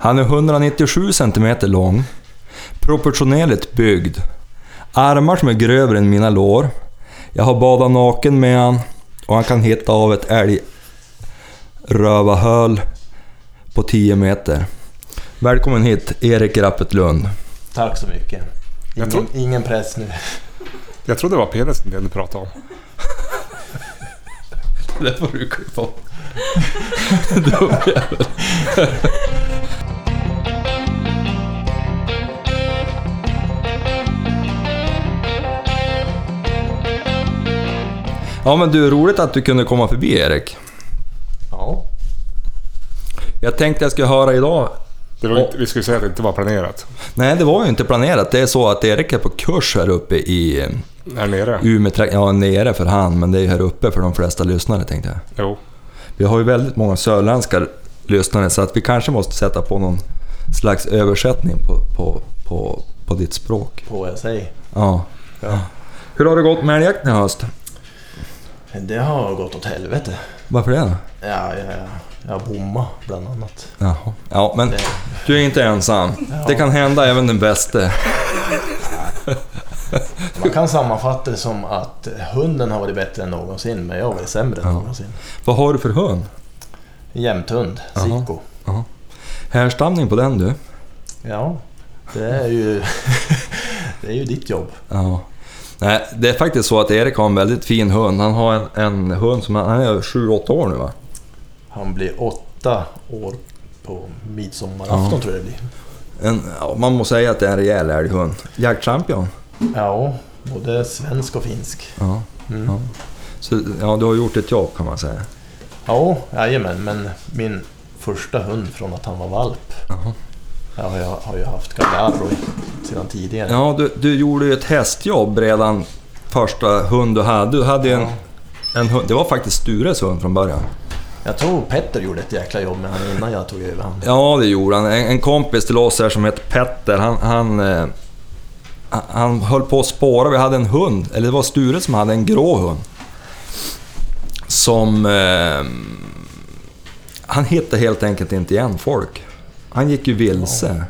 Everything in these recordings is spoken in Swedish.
Han är 197 cm lång, proportionerligt byggd, armar som är grövre än mina lår. Jag har badat naken med han och han kan hitta av ett älgrövahöl på 10 meter. Välkommen hit, Erik Rappetlund. Tack så mycket. Jag Ingen, tror- ingen press nu. Jag trodde det var penisen det du pratade om. Det får du klippa bort. Dum jävel. Ja men du, roligt att du kunde komma förbi Erik. Ja. Jag tänkte jag skulle höra idag... Det var inte, vi skulle säga att det inte var planerat. Nej, det var ju inte planerat. Det är så att Erik är på kurs här uppe i Här nere. Umeå, ja nere för han, men det är ju här uppe för de flesta lyssnare tänkte jag. Jo. Vi har ju väldigt många sörländska lyssnare så att vi kanske måste sätta på någon slags översättning på, på, på, på ditt språk. På vad jag säger. Ja. Ja. Hur har det gått med älgjakten i höst? Det har gått åt helvete. Varför det? Ja, jag, jag, bommade bland annat. Jaha. Ja, men Det, du är inte ensam. Det kan hända även den bäste. man kan sammanfatta det som att hunden har varit bättre än någonsin, men jag har varit sämre än Ja. någonsin. Vad har du för hund? Jämthund. Sicko. Härstamning på den du? Ja, det är ju... det är ju ditt jobb. Ja. Nej, det är faktiskt så att Erik har en väldigt fin hund. Han har en, en hund som han är 7-8 år nu va? Han blir åtta år på midsommarafton Ja. tror jag det blir. En, man måste säga att det är en rejäl älghund. Jaktchampion. Ja, både svensk och finsk. Ja. Mm. Ja. Så ja, du har gjort ett jobb kan man säga. Ja, jajamän, men min första hund från att han var valp. Jaha. Jag har, jag har ju haft Gallardo i- sedan tidigare. Ja, du, du gjorde ju ett hästjobb redan första hund du hade. Du hade ju en, Ja. en hund, det var faktiskt Stures hund från början. Jag tror Petter gjorde ett jäkla jobb med han innan jag tog över han. Ja, det gjorde han. En, en kompis till oss här som heter Petter, han, han, eh, han höll på att spåra. Vi hade en hund, eller det var Sture som hade en grå hund. Som... Eh, han hittade helt enkelt inte igen folk. Han gick ju vilse.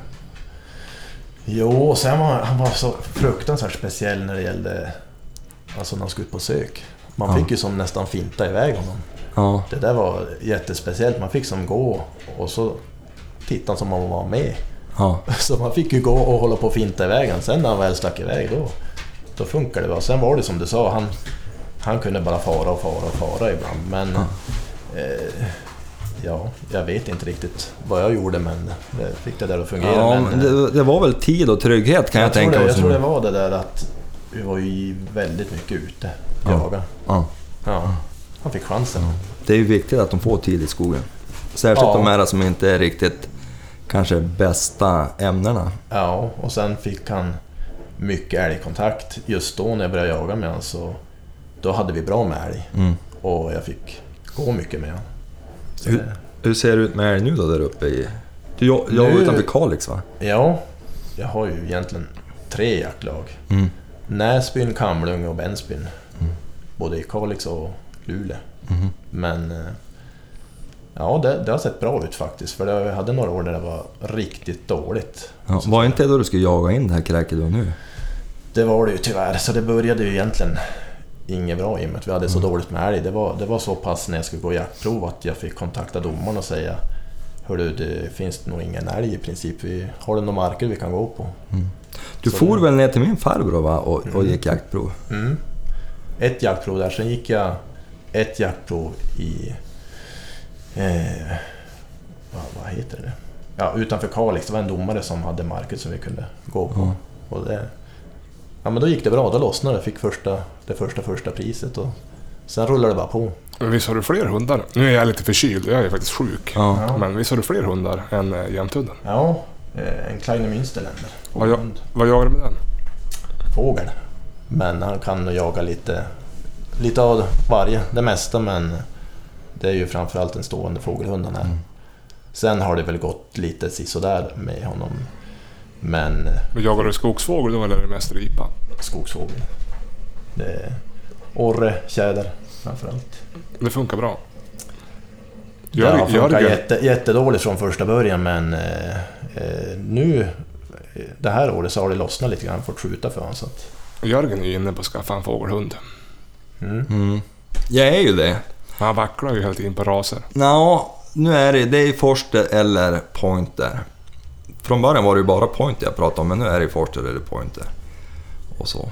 Jo, och sen var han var så fruktansvärt speciell när det gällde... Alltså när han skulle ut på sök. Man Ja. fick ju som nästan finta iväg honom. Ja, Det där var jättespeciellt. Man fick som gå och så tittade han som om han var med. ja. Så man fick ju gå och hålla på och finta iväg honom. Sen när han väl stack iväg då, då funkade det bra. Sen var det som du sa, han, han kunde bara fara och fara och fara ibland. Men eh, ja, jag vet inte riktigt vad jag gjorde men det fick det där att fungera. ja men, det, det var väl tid och trygghet kan jag, jag, tänka mig. jag tror det var det där att vi var ju väldigt mycket ute Ja. jaga. Ja. Ja, han fick chansen. Det är ju viktigt att de får tid i skogen. Särskilt Ja. de här som inte är riktigt kanske bästa ämnena. Ja, och sen fick han mycket älgkontakt. Just då när jag började jaga med honom så då hade vi bra med älg. Mm. Och jag fick gå mycket med honom. Hur- Hur ser det ut med älg nu då där uppe i... Du jag, jag var Nu- utanför Kalix va? Ja, jag har ju egentligen tre jaktlag. Mm. Näsbyn, Kamlunge och Bensbyn. Både i Kalix och Luleå. Mhm. Men eh, ja, det, det har sett bra ut faktiskt. För jag hade några år där det var riktigt dåligt. Ja, var inte det då du skulle jaga in det här kräket då nu? Det var det ju tyvärr, så det började ju egentligen inget bra i och med att vi hade så dåligt med älg. Det var, det var så pass när jag skulle gå jaktprov att jag fick kontakta domaren och säga Hörru, det finns nog ingen älg i princip. Vi, har du några marker vi kan gå på? Du Så- for väl ner till min farbror va? och, och Mm. gick jaktprov? Mm. Ett jaktprov där, sen gick jag ett jaktprov i... Eh, vad, vad heter det? Ja, utanför Kalix. Det var en domare som hade marker som vi kunde gå på. Ja. Och det, ja, men då gick det bra. Då lossnade det. Fick första, det första första priset. Och sen rullade det bara på. Men visst har du fler hundar? Nu är jag lite förkyld, jag är faktiskt sjuk. Ja. Men visst har du fler hundar än äh, jämthunden? Ja, eh, en Kleine Münsterländer. Vad, jag, vad jagar du med den? Fågel. Men han kan nog jaga lite, lite av varje, det mesta men det är ju framförallt en stående fågelhund han är. Mm. Sen har det väl gått lite sisådär med honom. Men eh, Men jagar du skogsfågel då eller är det mest ripa? skogsfågel. Det är orre, tjäder framförallt. Det funkar bra. Det har funkat jätte, jättedåligt från första början men eh, eh, nu eh, det här året så har det lossnat lite grann. fått skjuta för honom. Så att, Jörgen är ju inne på att skaffa en fågelhund. mm. Mm. Jag är ju det. Han vacklar ju hela tiden på raser. Nå, nu är det, det är Forster eller Pointer. Från början var det ju bara Pointer jag pratade om, men nu är det Forster eller Pointer. Och så.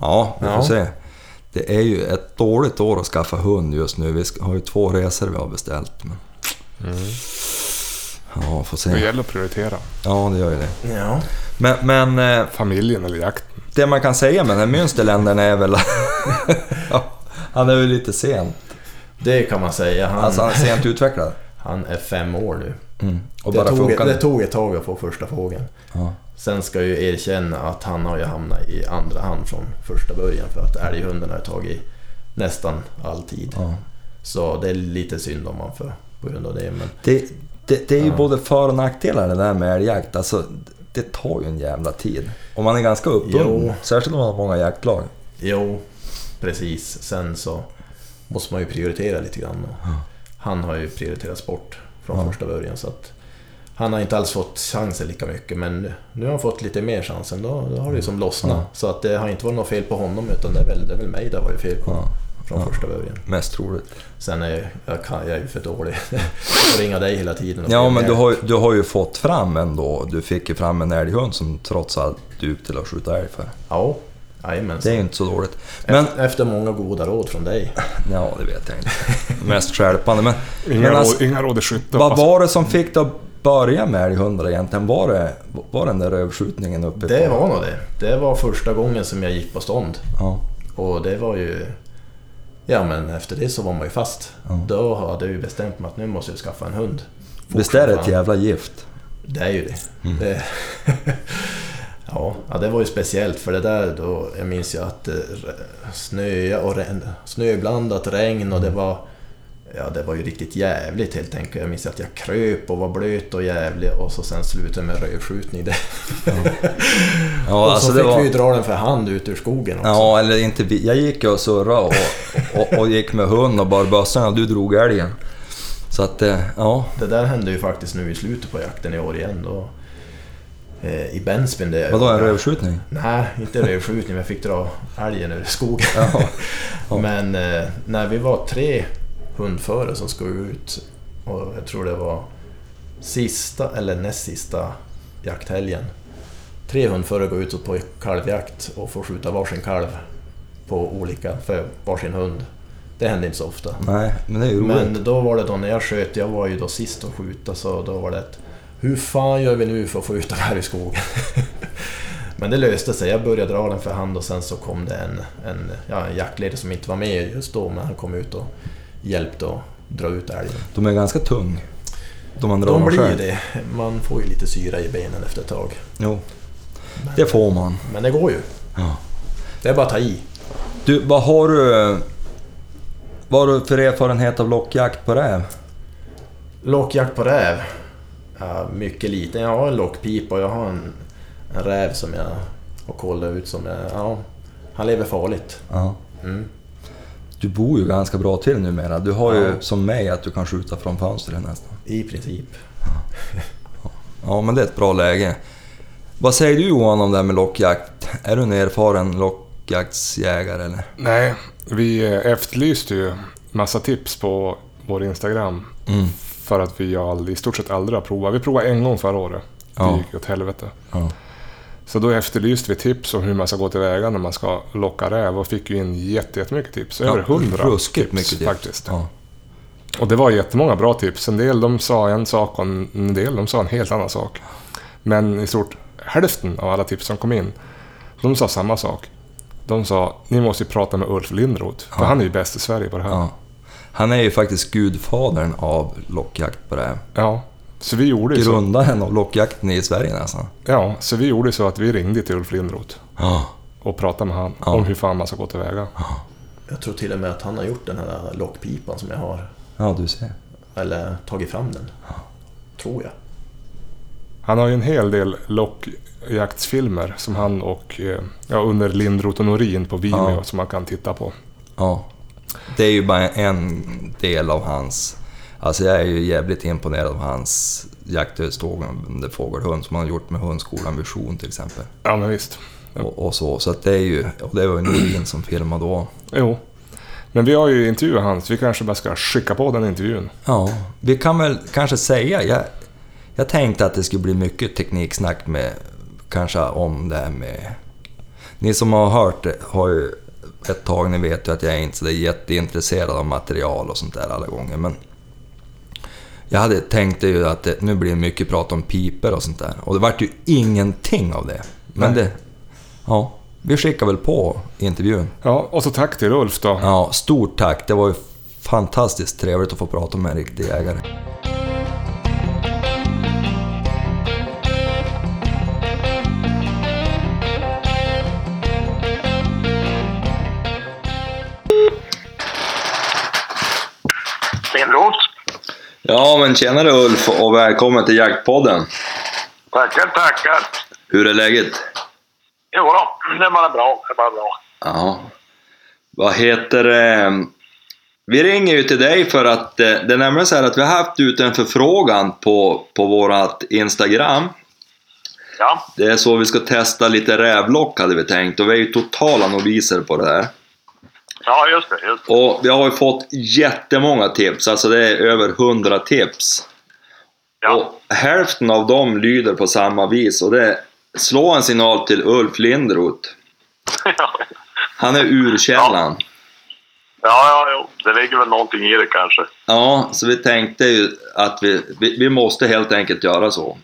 Ja, vi får Ja. se. Det är ju ett dåligt år att skaffa hund just nu. Vi har ju två resor vi har beställt. Men... Ja, får Det se. gäller att prioritera. Ja, det gör ju det. Ja. Men, men eh, Familjen eller jakten. det man kan säga med den här Münsterländern är väl... han är ju lite sen. Det kan man säga. Han, Alltså han är sent utvecklad. han är fem år nu. Mm. Och Det bara tog, det tog ett tag att få första fågeln. Ja. Sen ska jag ju erkänna att han har ju hamnat i andra hand från första början för att älghunden har tagit nästan all tid. Ja. Så det är lite synd om man för, på grund av det. Men Det, det, det är ju Ja. både för och nackdelar det där med älgjakt. Alltså, det tar ju en jävla tid. Och man är ganska uppbunden. Särskilt om man har många jaktlag. jo, precis. Sen så måste man ju prioritera lite grann. Och Han har ju prioriterat sport från Ja. första början. Så att han har inte alls fått chansen lika mycket men nu, nu har han fått lite mer chansen. Då, då har det ju som lossnat. Ja. Så att det har inte varit något fel på honom utan det är väl, det är väl mig det har varit fel på. Ja. Från Ja. första början. Mest troligt. Sen är jag, jag, kan, jag är ju för dålig. Jag får ringa dig hela tiden. Ja, men du har, ju- du har ju fått fram ändå. Du fick ju fram en älghund som trots allt dug till att skjuta älg för. Ja, jajamän. Det är ju inte så dåligt. Men, Efter, många goda råd från dig. ja det vet jag inte. Mest stjälpande. Men Inga, Men råd, alltså, inga råd i skytte. vad jag. var det som fick dig att börja med älghundar egentligen? Var det, var den där rövskjutningen uppe Det var nog det. Det var första gången som jag gick på stånd. Ja. Och det var ju... Ja men efter det så var man ju fast. Ja. Då hade jag ju bestämt mig att nu måste jag skaffa en hund. Visst är det ett jävla gift? Det är ju det. Mm. det ja, det var ju speciellt för det där då, jag minns ju att det snöa och regn, snöblandat regn och det var Ja, det var ju riktigt jävligt helt enkelt. Jag minns att jag kröp och var blöt och jävlig och så sen slutade med rövskjutning. Det. Ja, och alltså så det fick var... vi ju dra den för hand ut ur skogen också. Ja, eller inte vi. Jag gick och surrade och, och, och gick med hund och bar bössan och du drog älgen. Så att, eh, ja. Det där hände ju faktiskt nu i slutet på jakten i år igen. Då, eh, I Bensbyn där jag Vadå, en rövskjutning? Nej, inte rövskjutning, men jag fick dra älgen ur skogen. Ja. Ja. Men eh, när vi var tre hundförare som skulle ut och jag tror det var sista eller näst sista jakthelgen. Tre hundförare går ut på kalvjakt och får skjuta varsin kalv på olika, för varsin hund. Det händer inte så ofta. Nej, men det är ju roligt. Men då var det då när jag sköt, jag var ju då sist att skjuta, så då var det ett Hur fan gör vi nu för att få ut det här i skogen? Men det löste sig. Jag började dra den för hand och sen så kom det en, en, ja, en jaktledare som inte var med just då, men han kom ut och hjälpte att dra ut älgen. De är ganska tung. De man drar De blir själv. det. Man får ju lite syra i benen efter ett tag. Jo, det får man. Men det går ju. Ja. Det är bara att ta i. Du, vad har du... Vad har du för erfarenhet av lockjakt på räv? Lockjakt på räv. Ja, mycket liten. Jag har en lockpipa och jag har en, en räv som jag har kollat ut som är, ja, han lever farligt. Ja. Mm. Du bor ju ganska bra till numera. Du har ju Ja. som mig att du kan skjuta från fönstret nästan. I princip. Ja, men det är ett bra läge. Vad säger du Johan om det här med lockjakt? Är du en erfaren lockjaktsjägare eller? Nej, vi eh, efterlyste ju massa tips på vår Instagram. Mm. För att vi all, i stort sett aldrig har provat. Vi provade en gång förra året. Det Ja. gick åt helvete. Ja. Så då efterlyste vi tips om hur man ska gå tillväga när man ska locka räv och fick ju in jätte- jättemycket tips. Över hundra mycket tips. faktiskt. Ja. Och det var jättemånga bra tips. En del de sa en sak och en del de sa en helt annan sak. Men i stort hälften av alla tips som kom in, de sa samma sak. De sa, ni måste ju prata med Ulf Lindroth, för Ja. han är ju bäst i Sverige på det här. Ja. Ja. Han är ju faktiskt gudfadern av lockjakt på räv. Så vi gjorde ju så. Grundaren av lockjakten i Sverige nästan. Ja, så vi gjorde så att vi ringde till Ulf Lindroth Ja. och pratade med han Ja. om hur fan man ska gå tillväga. Jag tror till och med att han har gjort den här lockpipan som jag har. Ja, du ser. Eller tagit fram den. Tror jag. Han har ju en hel del lockjaktsfilmer som han och, eh, ja, under Lindroth och Norin på Vimeo Ja. som man kan titta på. Ja. Det är ju bara en del av hans Alltså jag är ju jävligt imponerad av hans jakthögstående fågelhund som han har gjort med Hundskolan Vision till exempel. Ja, men visst. Och, och så, så att det är ju, och det var ju Nordin som filmade då. Jo. Men vi har ju intervjuat hans, vi kanske bara ska skicka på den intervjun. Ja, vi kan väl kanske säga, jag, jag tänkte att det skulle bli mycket tekniksnack med, kanske om det här med... Ni som har hört det har ju ett tag, ni vet ju att jag är inte så jätteintresserad av material och sånt där alla gånger, men... Jag hade tänkt ju att det, nu blir det mycket prat om piper och sånt där, och det vart ju ingenting av det. Men Nej. det... Ja, vi skickar väl på intervjun. Ja, och så tack till Ulf då. Ja, stort tack. Det var ju fantastiskt trevligt att få prata med en riktig jägare. Ja, men tjenare Ulf och välkommen till Jaktpodden. Tackar, tackar. Hur är läget? Jo då, det är bara bra. Det är bara bra. Ja. Vad heter det? Vi ringer ju till dig för att eh, det är nämligen så här att vi har haft ut en förfrågan på, på vårat Instagram. Ja, Det är så vi ska testa lite rävlock hade vi tänkt och vi är ju totala noviser på det här. Ja just det. Just det. Och vi har ju fått jättemånga tips, alltså det är över 100 tips. Ja, Och hälften av dem lyder på samma vis och det är slå en signal till Ulf Lindroth. Han är urkällan. ja, ja jo. det ligger väl någonting i det kanske. Ja, så vi tänkte ju att vi, vi, vi måste helt enkelt göra så.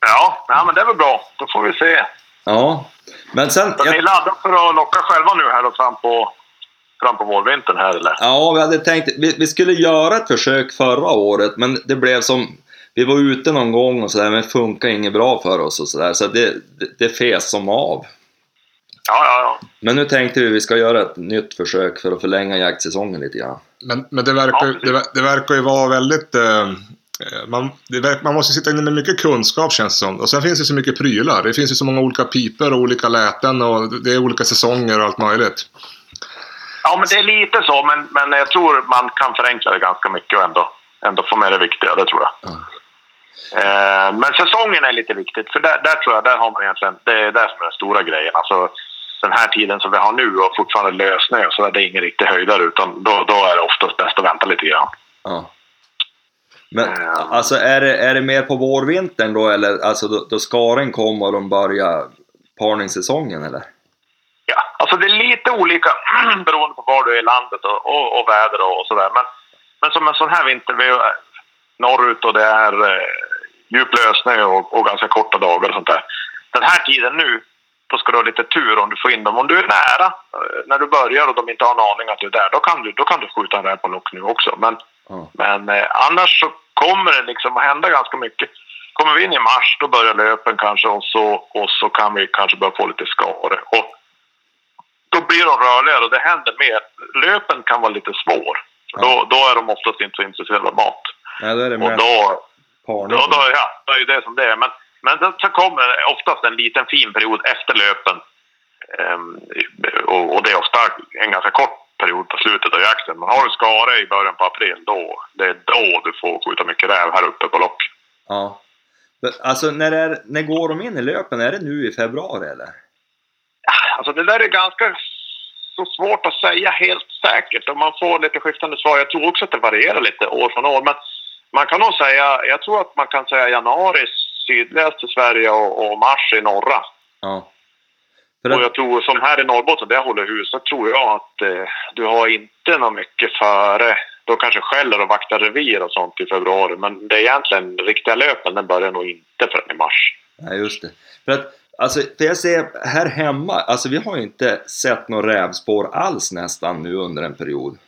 Ja, nej, men det är väl bra. Då får vi se. Ja, men sen... Så ni Jag, laddar för att locka själva nu här då fram på, fram på vårvintern här eller? ja, vi hade tänkt... Vi, vi skulle göra ett försök förra året, men det blev som... Vi var ute någon gång och sådär, men det funkade inget bra för oss och sådär, så det, det, det fes som av. Ja, ja, ja. Men nu tänkte vi att vi ska göra ett nytt försök för att förlänga jaktsäsongen lite grann. Men, men det, verkar, ju- Ja, det, det verkar ju vara väldigt... Eh, eh, man, det verkar, man måste sitta inne med mycket kunskap känns det som. Och sen finns det så mycket prylar. Det finns ju så många olika piper och olika läten och det är olika säsonger och allt möjligt. Ja, men det är lite så, men, men jag tror man kan förenkla det ganska mycket och ändå, ändå få med det viktiga, det tror jag. Eh, men säsongen är lite viktigt, för där, där tror jag, där har man egentligen, det är det som är den stora grejen. Alltså, den här tiden som vi har nu och fortfarande lössnö, så är det ingen riktig höjdare, utan då, då är det oftast bäst att vänta lite grann. Ja. Men Ja. alltså är det, är det mer på vårvintern då eller alltså då, då skaren kommer och de börjar parningssäsongen eller? Alltså det är lite olika beroende på var du är i landet och, och, och väder och, och sådär. Men, men som en sån här vinter, vi är norrut och det är eh, djup lössnö och, och ganska korta dagar och sånt där. Den här tiden nu, då ska du ha lite tur om du får in dem. Om du är nära, eh, när du börjar och de inte har en aning att du är där, då kan du, då kan du skjuta en räv på lock nu också. Men, Ja. men eh, annars så kommer det liksom att hända ganska mycket. Kommer vi in i mars, då börjar löpen kanske och så, och så kan vi kanske börja få lite skare. Och då blir de rörligare och det händer mer. Löpen kan vara lite svår. Ja. Då, då är de oftast inte så intresserade av mat. Nej, då är det Och då, parning. då, då, ja, då är ju det som det är. Men, men så, så kommer det oftast en liten fin period efter löpen. Ehm, och, och det är ofta en ganska kort period på slutet av jakten. Men har du skare i början på april, då, det är då du får skjuta mycket räv här uppe på lock. Ja. Alltså när, är, när går de in i löpen? Är det nu i februari eller? Alltså det där är ganska så svårt att säga helt säkert och man får lite skiftande svar. Jag tror också att det varierar lite år från år. Men man kan nog säga, jag tror att man kan säga januari sydligaste Sverige och, och mars i norra. Ja. För Och att, jag tror som här i Norrbotten där jag håller hus så tror jag att eh, du har inte något mycket före. Då kanske skäller och vaktar revir och sånt i februari. Men det är egentligen riktiga löpen den börjar nog inte förrän i mars. nej, just det. För att, alltså, för jag ser här hemma, alltså vi har ju inte sett några rävspår alls nästan nu under en period.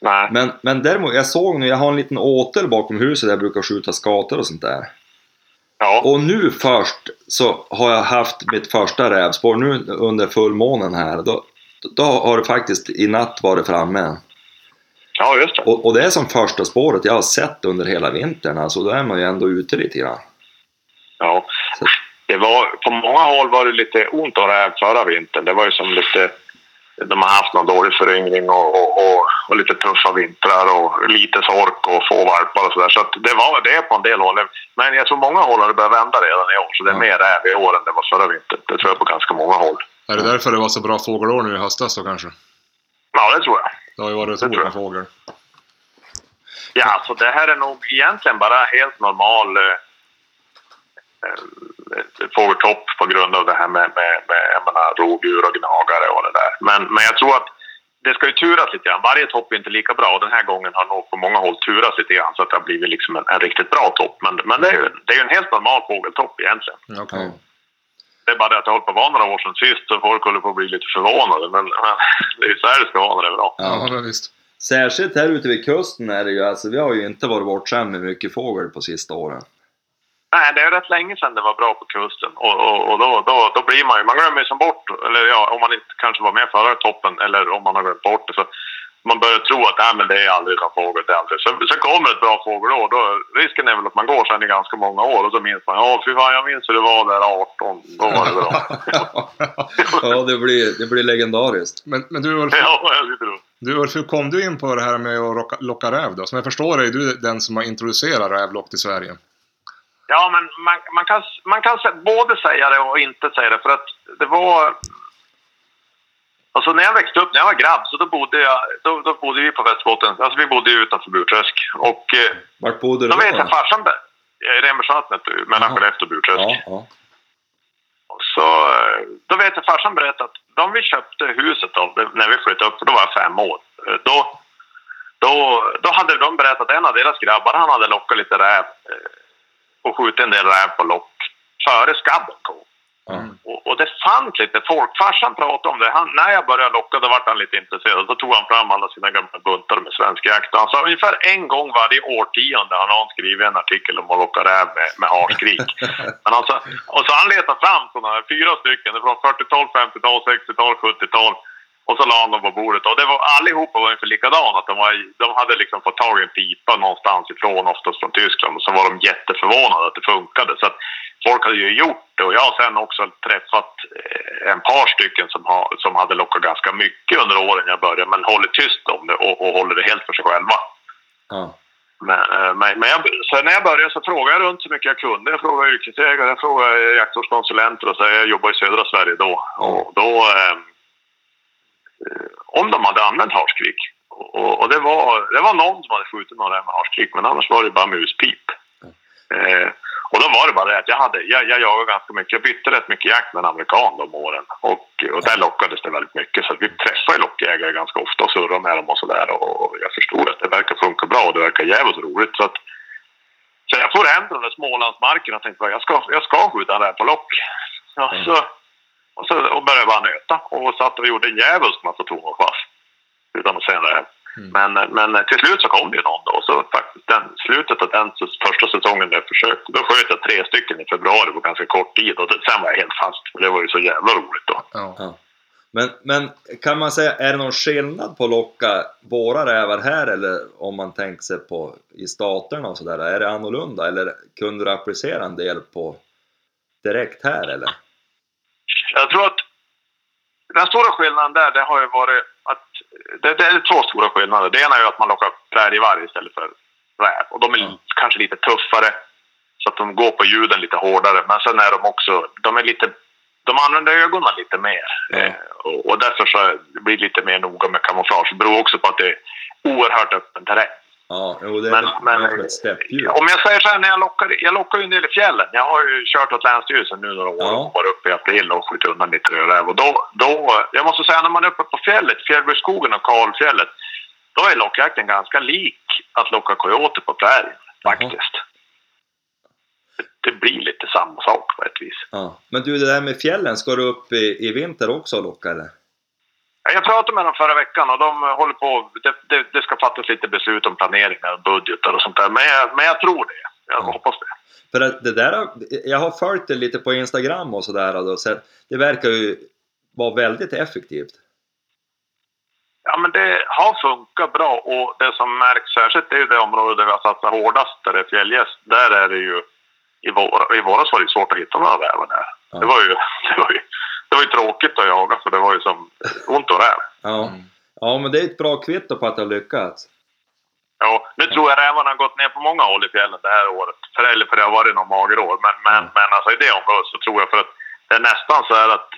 Nej. Men, men däremot, jag såg nu, jag har en liten åtel bakom huset där jag brukar skjuta skator och sånt där. Ja. Och nu först så har jag haft mitt första rävspår nu under fullmånen här. Då, då har det faktiskt i natt varit framme. ja, just det. Och, och det är som första spåret jag har sett under hela vintern. Alltså då är man ju ändå ute lite grann. Ja. Så- Det var, på många håll var det lite ont om räv förra vintern. Det var ju som lite de har haft någon dålig föryngring och, och, och, och lite tuffa vintrar och lite sork och få valpar och sådär. Så att det, var, det på en del håll. Men jag tror många håll har det börjat vända redan i år. Så det är mer räv i år än det var förra vintern. Det tror jag på ganska många håll. Är det därför det var så bra fågelår nu i höstas då kanske? Ja, det tror jag. Det har ju varit otroligt med fågel. Ja, alltså det här är nog egentligen bara helt normal eh, fågeltopp på grund av det här med, med, med jag menar, rovdjur och gnagare och det där. Men, men jag tror att det ska ju turas lite grann. Varje topp är inte lika bra och den här gången har nog på många håll turats lite grann så att det har blivit liksom en, en riktigt bra topp. Men, men det är ju det är ju en helt normal fågeltopp egentligen. Okej. Det är bara det att har hållit på att vara några år sedan sist så folk håller på att bli lite förvånade. Men, men det är ju så här det ska vara när det är bra. Ja, visst. Särskilt här ute vid kusten är det ju, alltså vi har ju inte varit bortskämda med mycket fågel på sista åren. Nej, det är rätt länge sedan det var bra på kusten. Och, och, och då, då, då blir man ju, man glömmer ju som bort, eller ja, om man inte kanske var med förra toppen eller om man har glömt bort det. Så man börjar tro att nej, men det är aldrig någon fågel, det är aldrig. Så, så kommer ett bra fågelår, då risken är väl att man går sedan i ganska många år och så minns man, ja fy fan jag minns hur det var där 18, då var det bra. ja, det blir, det blir legendariskt. Men, men du Ulf, ja, du Ulf, hur kom du in på det här med att locka, locka räv då? Som jag förstår är du den som har introducerat rävlock till Sverige. Ja, men man, man kan, man kan både säga det och inte säga det. För att det var... Alltså när jag växte upp, när jag var grabb, så då bodde, jag, då, då bodde vi på Västerbotten. Alltså vi bodde ju utanför Burträsk. Och eh, Vart bodde du då då? vet jag farsan... I Remmersvattnet, mellan. Skellefteå och Burträsk. Ja, Så, eh, då vet jag farsan berättade att de vi köpte huset det- när vi flyttade upp, för då var jag fem år. eh, Då, då, då hade de berättat att en av deras grabbar, han hade lockat lite räv och skjutit en del räv på lock före skabben kom. ja. Och, och det fanns lite folk. Farsan pratade om det. Han, när jag började locka då vart han lite intresserad. Då tog han fram alla sina gamla buntar med svensk jakt. Han sa ungefär en gång varje årtionde har någon skrivit en artikel om att locka räv med, med harskrik. Men alltså, och så han letade fram sådana här, fyra stycken från 40-tal, 50-tal, 60-tal, 70-tal. Och så la han dem på bordet. Och det var, allihopa var ungefär likadana. Att de, var, de hade liksom fått tag i en pipa någonstans ifrån, oftast från Tyskland. Och så var de jätteförvånade att det funkade. Så att folk hade ju gjort det. Och jag har sen också träffat eh, en par stycken som, har, som hade lockat ganska mycket under åren jag började. Men håller tyst om det och, och håller det helt för sig själva. ja. Men, eh, men, men jag, så när jag började så frågade jag runt så mycket jag kunde. Jag frågade yrkesägare, jag frågade jaktvårdskonsulenter och så jag jobbade i södra Sverige då. Och då eh, Eh, om de hade använt harskrik. Och, och, det, var, det var någon som hade skjutit några med harskrik, men annars var det bara muspip. Eh, och då var det bara det att jag, hade, jag, jag jagade ganska mycket. Jag bytte rätt mycket jakt med en amerikan de åren. Och, och där lockades det väldigt mycket. Så vi träffade lockjägare ganska ofta och surrade med dem och sådär. Och, jag förstod att det verkar funka bra och det verkar jävligt roligt. Så, att, så jag får hem till den där Smålandsmarken och tänkte bara, jag ska, jag ska skjuta där på lock. Ja, så, och så och började bara nöta och satt och gjorde en djävulsk massa tonårspass. Utan att säga det. Men, men till slut så kom det ju någon då. Och så faktiskt den, slutet av den första säsongen där jag försökte, då sköt jag tre stycken i februari på ganska kort tid. Och det, sen var jag helt fast. För det var ju så jävla roligt då. Ja. ja. Men, men kan man säga, är det någon skillnad på att locka våra rävar här eller om man tänker sig på i staterna och sådär? Är det annorlunda eller kunde du applicera en del på direkt här eller? Jag tror att den stora skillnaden där, det har ju varit att det, det är två stora skillnader. Det ena är ju att man lockar prärievarg istället för räv. Och de är Ja. kanske lite tuffare. Så att de går på ljuden lite hårdare. Men sen är de också, de är lite, de använder ögonen lite mer. Eh, och, och därför så blir det lite mer noga med kamouflage. Det beror också på att det är oerhört öppen terräng. Ja, jo, det är Men, men, om jag säger så här, när jag lockar, jag lockar ju en del i fjällen. Jag har ju kört åt Länsstyrelsen nu några år Ja. och varit uppe i april och skjutit undan lite rödräv. Och då, då, jag måste säga när man är uppe på fjället, Fjällbyskogen och Kalfjället, då är lockjakten ganska lik att locka coyote på prärien faktiskt. Det, det blir lite samma sak på ett vis. Ja. Men du, det där med fjällen, ska du upp i, i vinter också och locka eller? Jag pratade med dem förra veckan och de håller på, det, det, det ska fattas lite beslut om planeringar och budgetar och sånt där. Men jag, men jag tror det. Jag Ja. hoppas det. För att det där, jag har följt det lite på Instagram och sådär så det verkar ju vara väldigt effektivt. Ja, men det har funkat bra och det som märks särskilt är ju det område där vi har satsat hårdast, där det är fjällgäst. Där är det ju, i, vår, i våras var det svårt att hitta några rävar där. Ja. Det var ju, det var ju, det var ju tråkigt att jaga för det var ju som ont och räv. Ja. ja, men det är ett bra kvitto på att det har lyckats. Ja, nu tror jag rävarna har gått ner på många håll i fjällen det här året. För, eller för det har varit några magerår. Men, men, Mm. men alltså i det området så tror jag för att det är nästan så här att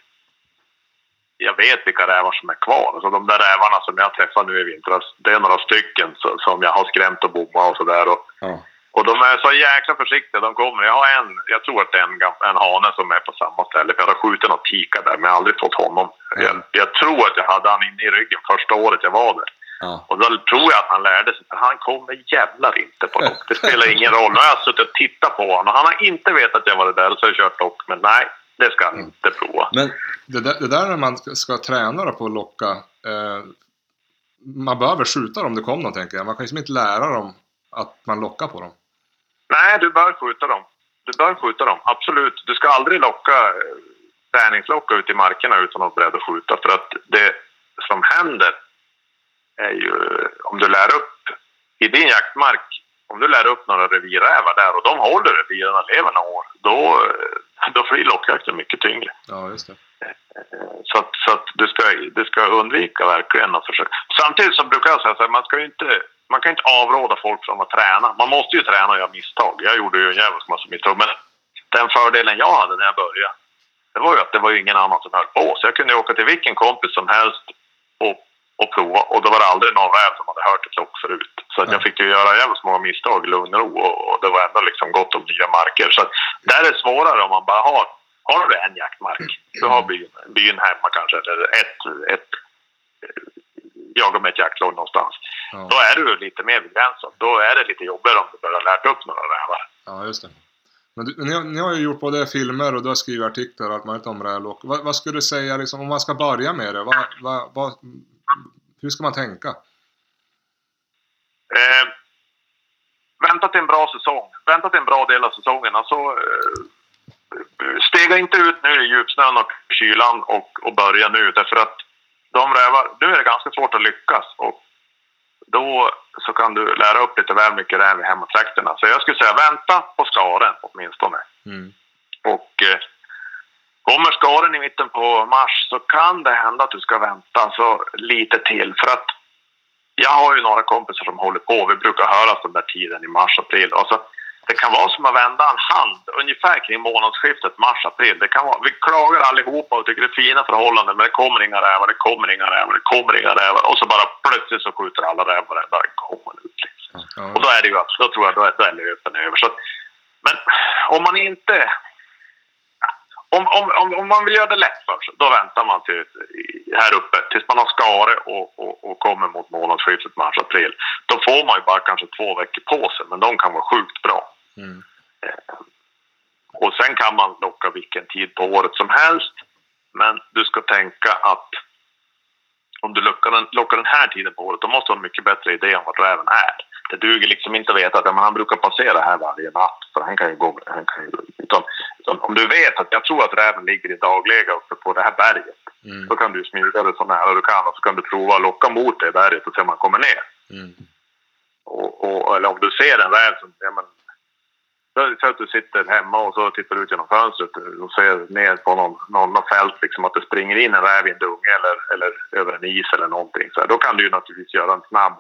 jag vet vilka rävar som är kvar. Alltså de där rävarna som jag träffade nu i vintras, det är några stycken som jag har skrämt och bommat och sådär. Ja. Och de är så jäkla försiktiga. De kommer. Jag har en, jag tror att det är en, en hane som är på samma ställe. För jag har skjutit någon tikar där, men jag har aldrig fått honom. Jag, jag tror att jag hade han inne i ryggen första året jag var där. Ja. Och då tror jag att han lärde sig, för han kommer jävlar inte på lock. Det spelar ingen roll. Nu har jag suttit och tittat på honom. Han har inte vetat att jag varit där och så har jag kört lock. Men nej, det ska han inte prova. Men Det där, det där när man ska, träna på att locka. Eh, man behöver skjuta dem det kom någon tänker jag. Man kan ju liksom inte lära dem att man lockar på dem. Nej, du bör skjuta dem. Du bör skjuta dem, absolut. Du ska aldrig locka eh, träningslocka ut i markerna utan att vara beredd att skjuta. För att det som händer är ju om du lär upp i din jaktmark, om du lär upp några revirrävar där och de håller reviren och lever några år, då, eh, då blir lockjakten mycket tyngre. Ja, just det. Så att, så att du, ska, du ska undvika verkligen att försöka. Samtidigt så brukar jag säga så här, man ska ju inte man kan inte avråda folk från att träna. Man måste ju träna och göra misstag. Jag gjorde ju en jävla massa misstag. Men den fördelen jag hade när jag började, det var ju att det var ju ingen annan som höll på. Så jag kunde åka till vilken kompis som helst och, och prova. Och då var det aldrig någon räv som hade hört ett lock förut. Så jag fick ju göra jävligt många misstag i lugn och ro. Och, det var ändå liksom gott om nya marker. Så där är det svårare om man bara har har du en jaktmark, du har byn, byn hemma kanske, eller ett, ett jagar med ett jaktlag någonstans. Ja. Då är du lite mer begränsad. Då är det lite jobbigare om du börjar lärt upp några rävar. Ja, just det. Men du, ni, har- ni har ju gjort både filmer och du har skrivit artiklar och allt möjligt om rävlock. Vad, vad skulle du säga liksom, om man ska börja med det? Vad, vad, vad, hur ska man tänka? Eh, vänta till en bra säsong. Vänta till en bra del av säsongen. Alltså, eh, stega inte ut nu i djupsnön och kylan och, och börja nu. Därför att de rävar, nu är det ganska svårt att lyckas. Och då så kan du lära upp lite väl mycket räv i hemmatrakterna. Så jag skulle säga vänta på skaren åtminstone. Mm. Och eh, kommer skaren i mitten på mars så kan det hända att du ska vänta så lite till. För att jag har ju några kompisar som håller på. Vi brukar höras den där tiden i mars, april. Alltså, det kan vara som att vända en hand ungefär kring månadsskiftet mars-april. Det kan vara, vi klagar allihopa och tycker det är fina förhållanden men det kommer inga rävar, det kommer inga rävar, det kommer inga rävar. Och så bara plötsligt så skjuter alla rävar varenda kommer ut. Liksom. Och då är det ju, då tror jag, då är, då är löpen över. Så, men om man inte... Om, om, om, om man vill göra det lätt för sig, då väntar man till här uppe tills man har skare och, och, och kommer mot månadsskiftet mars-april. Då får man ju bara kanske två veckor på sig, men de kan vara sjukt bra. Mm. Och sen kan man locka vilken tid på året som helst. Men du ska tänka att om du lockar den, lockar den här tiden på året, då måste du ha en mycket bättre idé om vart räven är. Det duger liksom inte att veta att ja, men han brukar passera här varje natt, för han kan ju gå... Han kan ju, utan, utan om du vet att jag tror att räven ligger i daglega uppe på det här berget, Mm. då kan du smyga dig så nära du kan och så kan du prova att locka mot det berget och se om han kommer ner. Mm. Och, och, eller om du ser en räv som... Ja, men, så att du sitter hemma och så tittar du ut genom fönstret och ser ner på någon, någon, någon fält, liksom att det springer in en räv i en dunge eller, eller över en is eller någonting. Så här, då kan du ju naturligtvis göra en snabb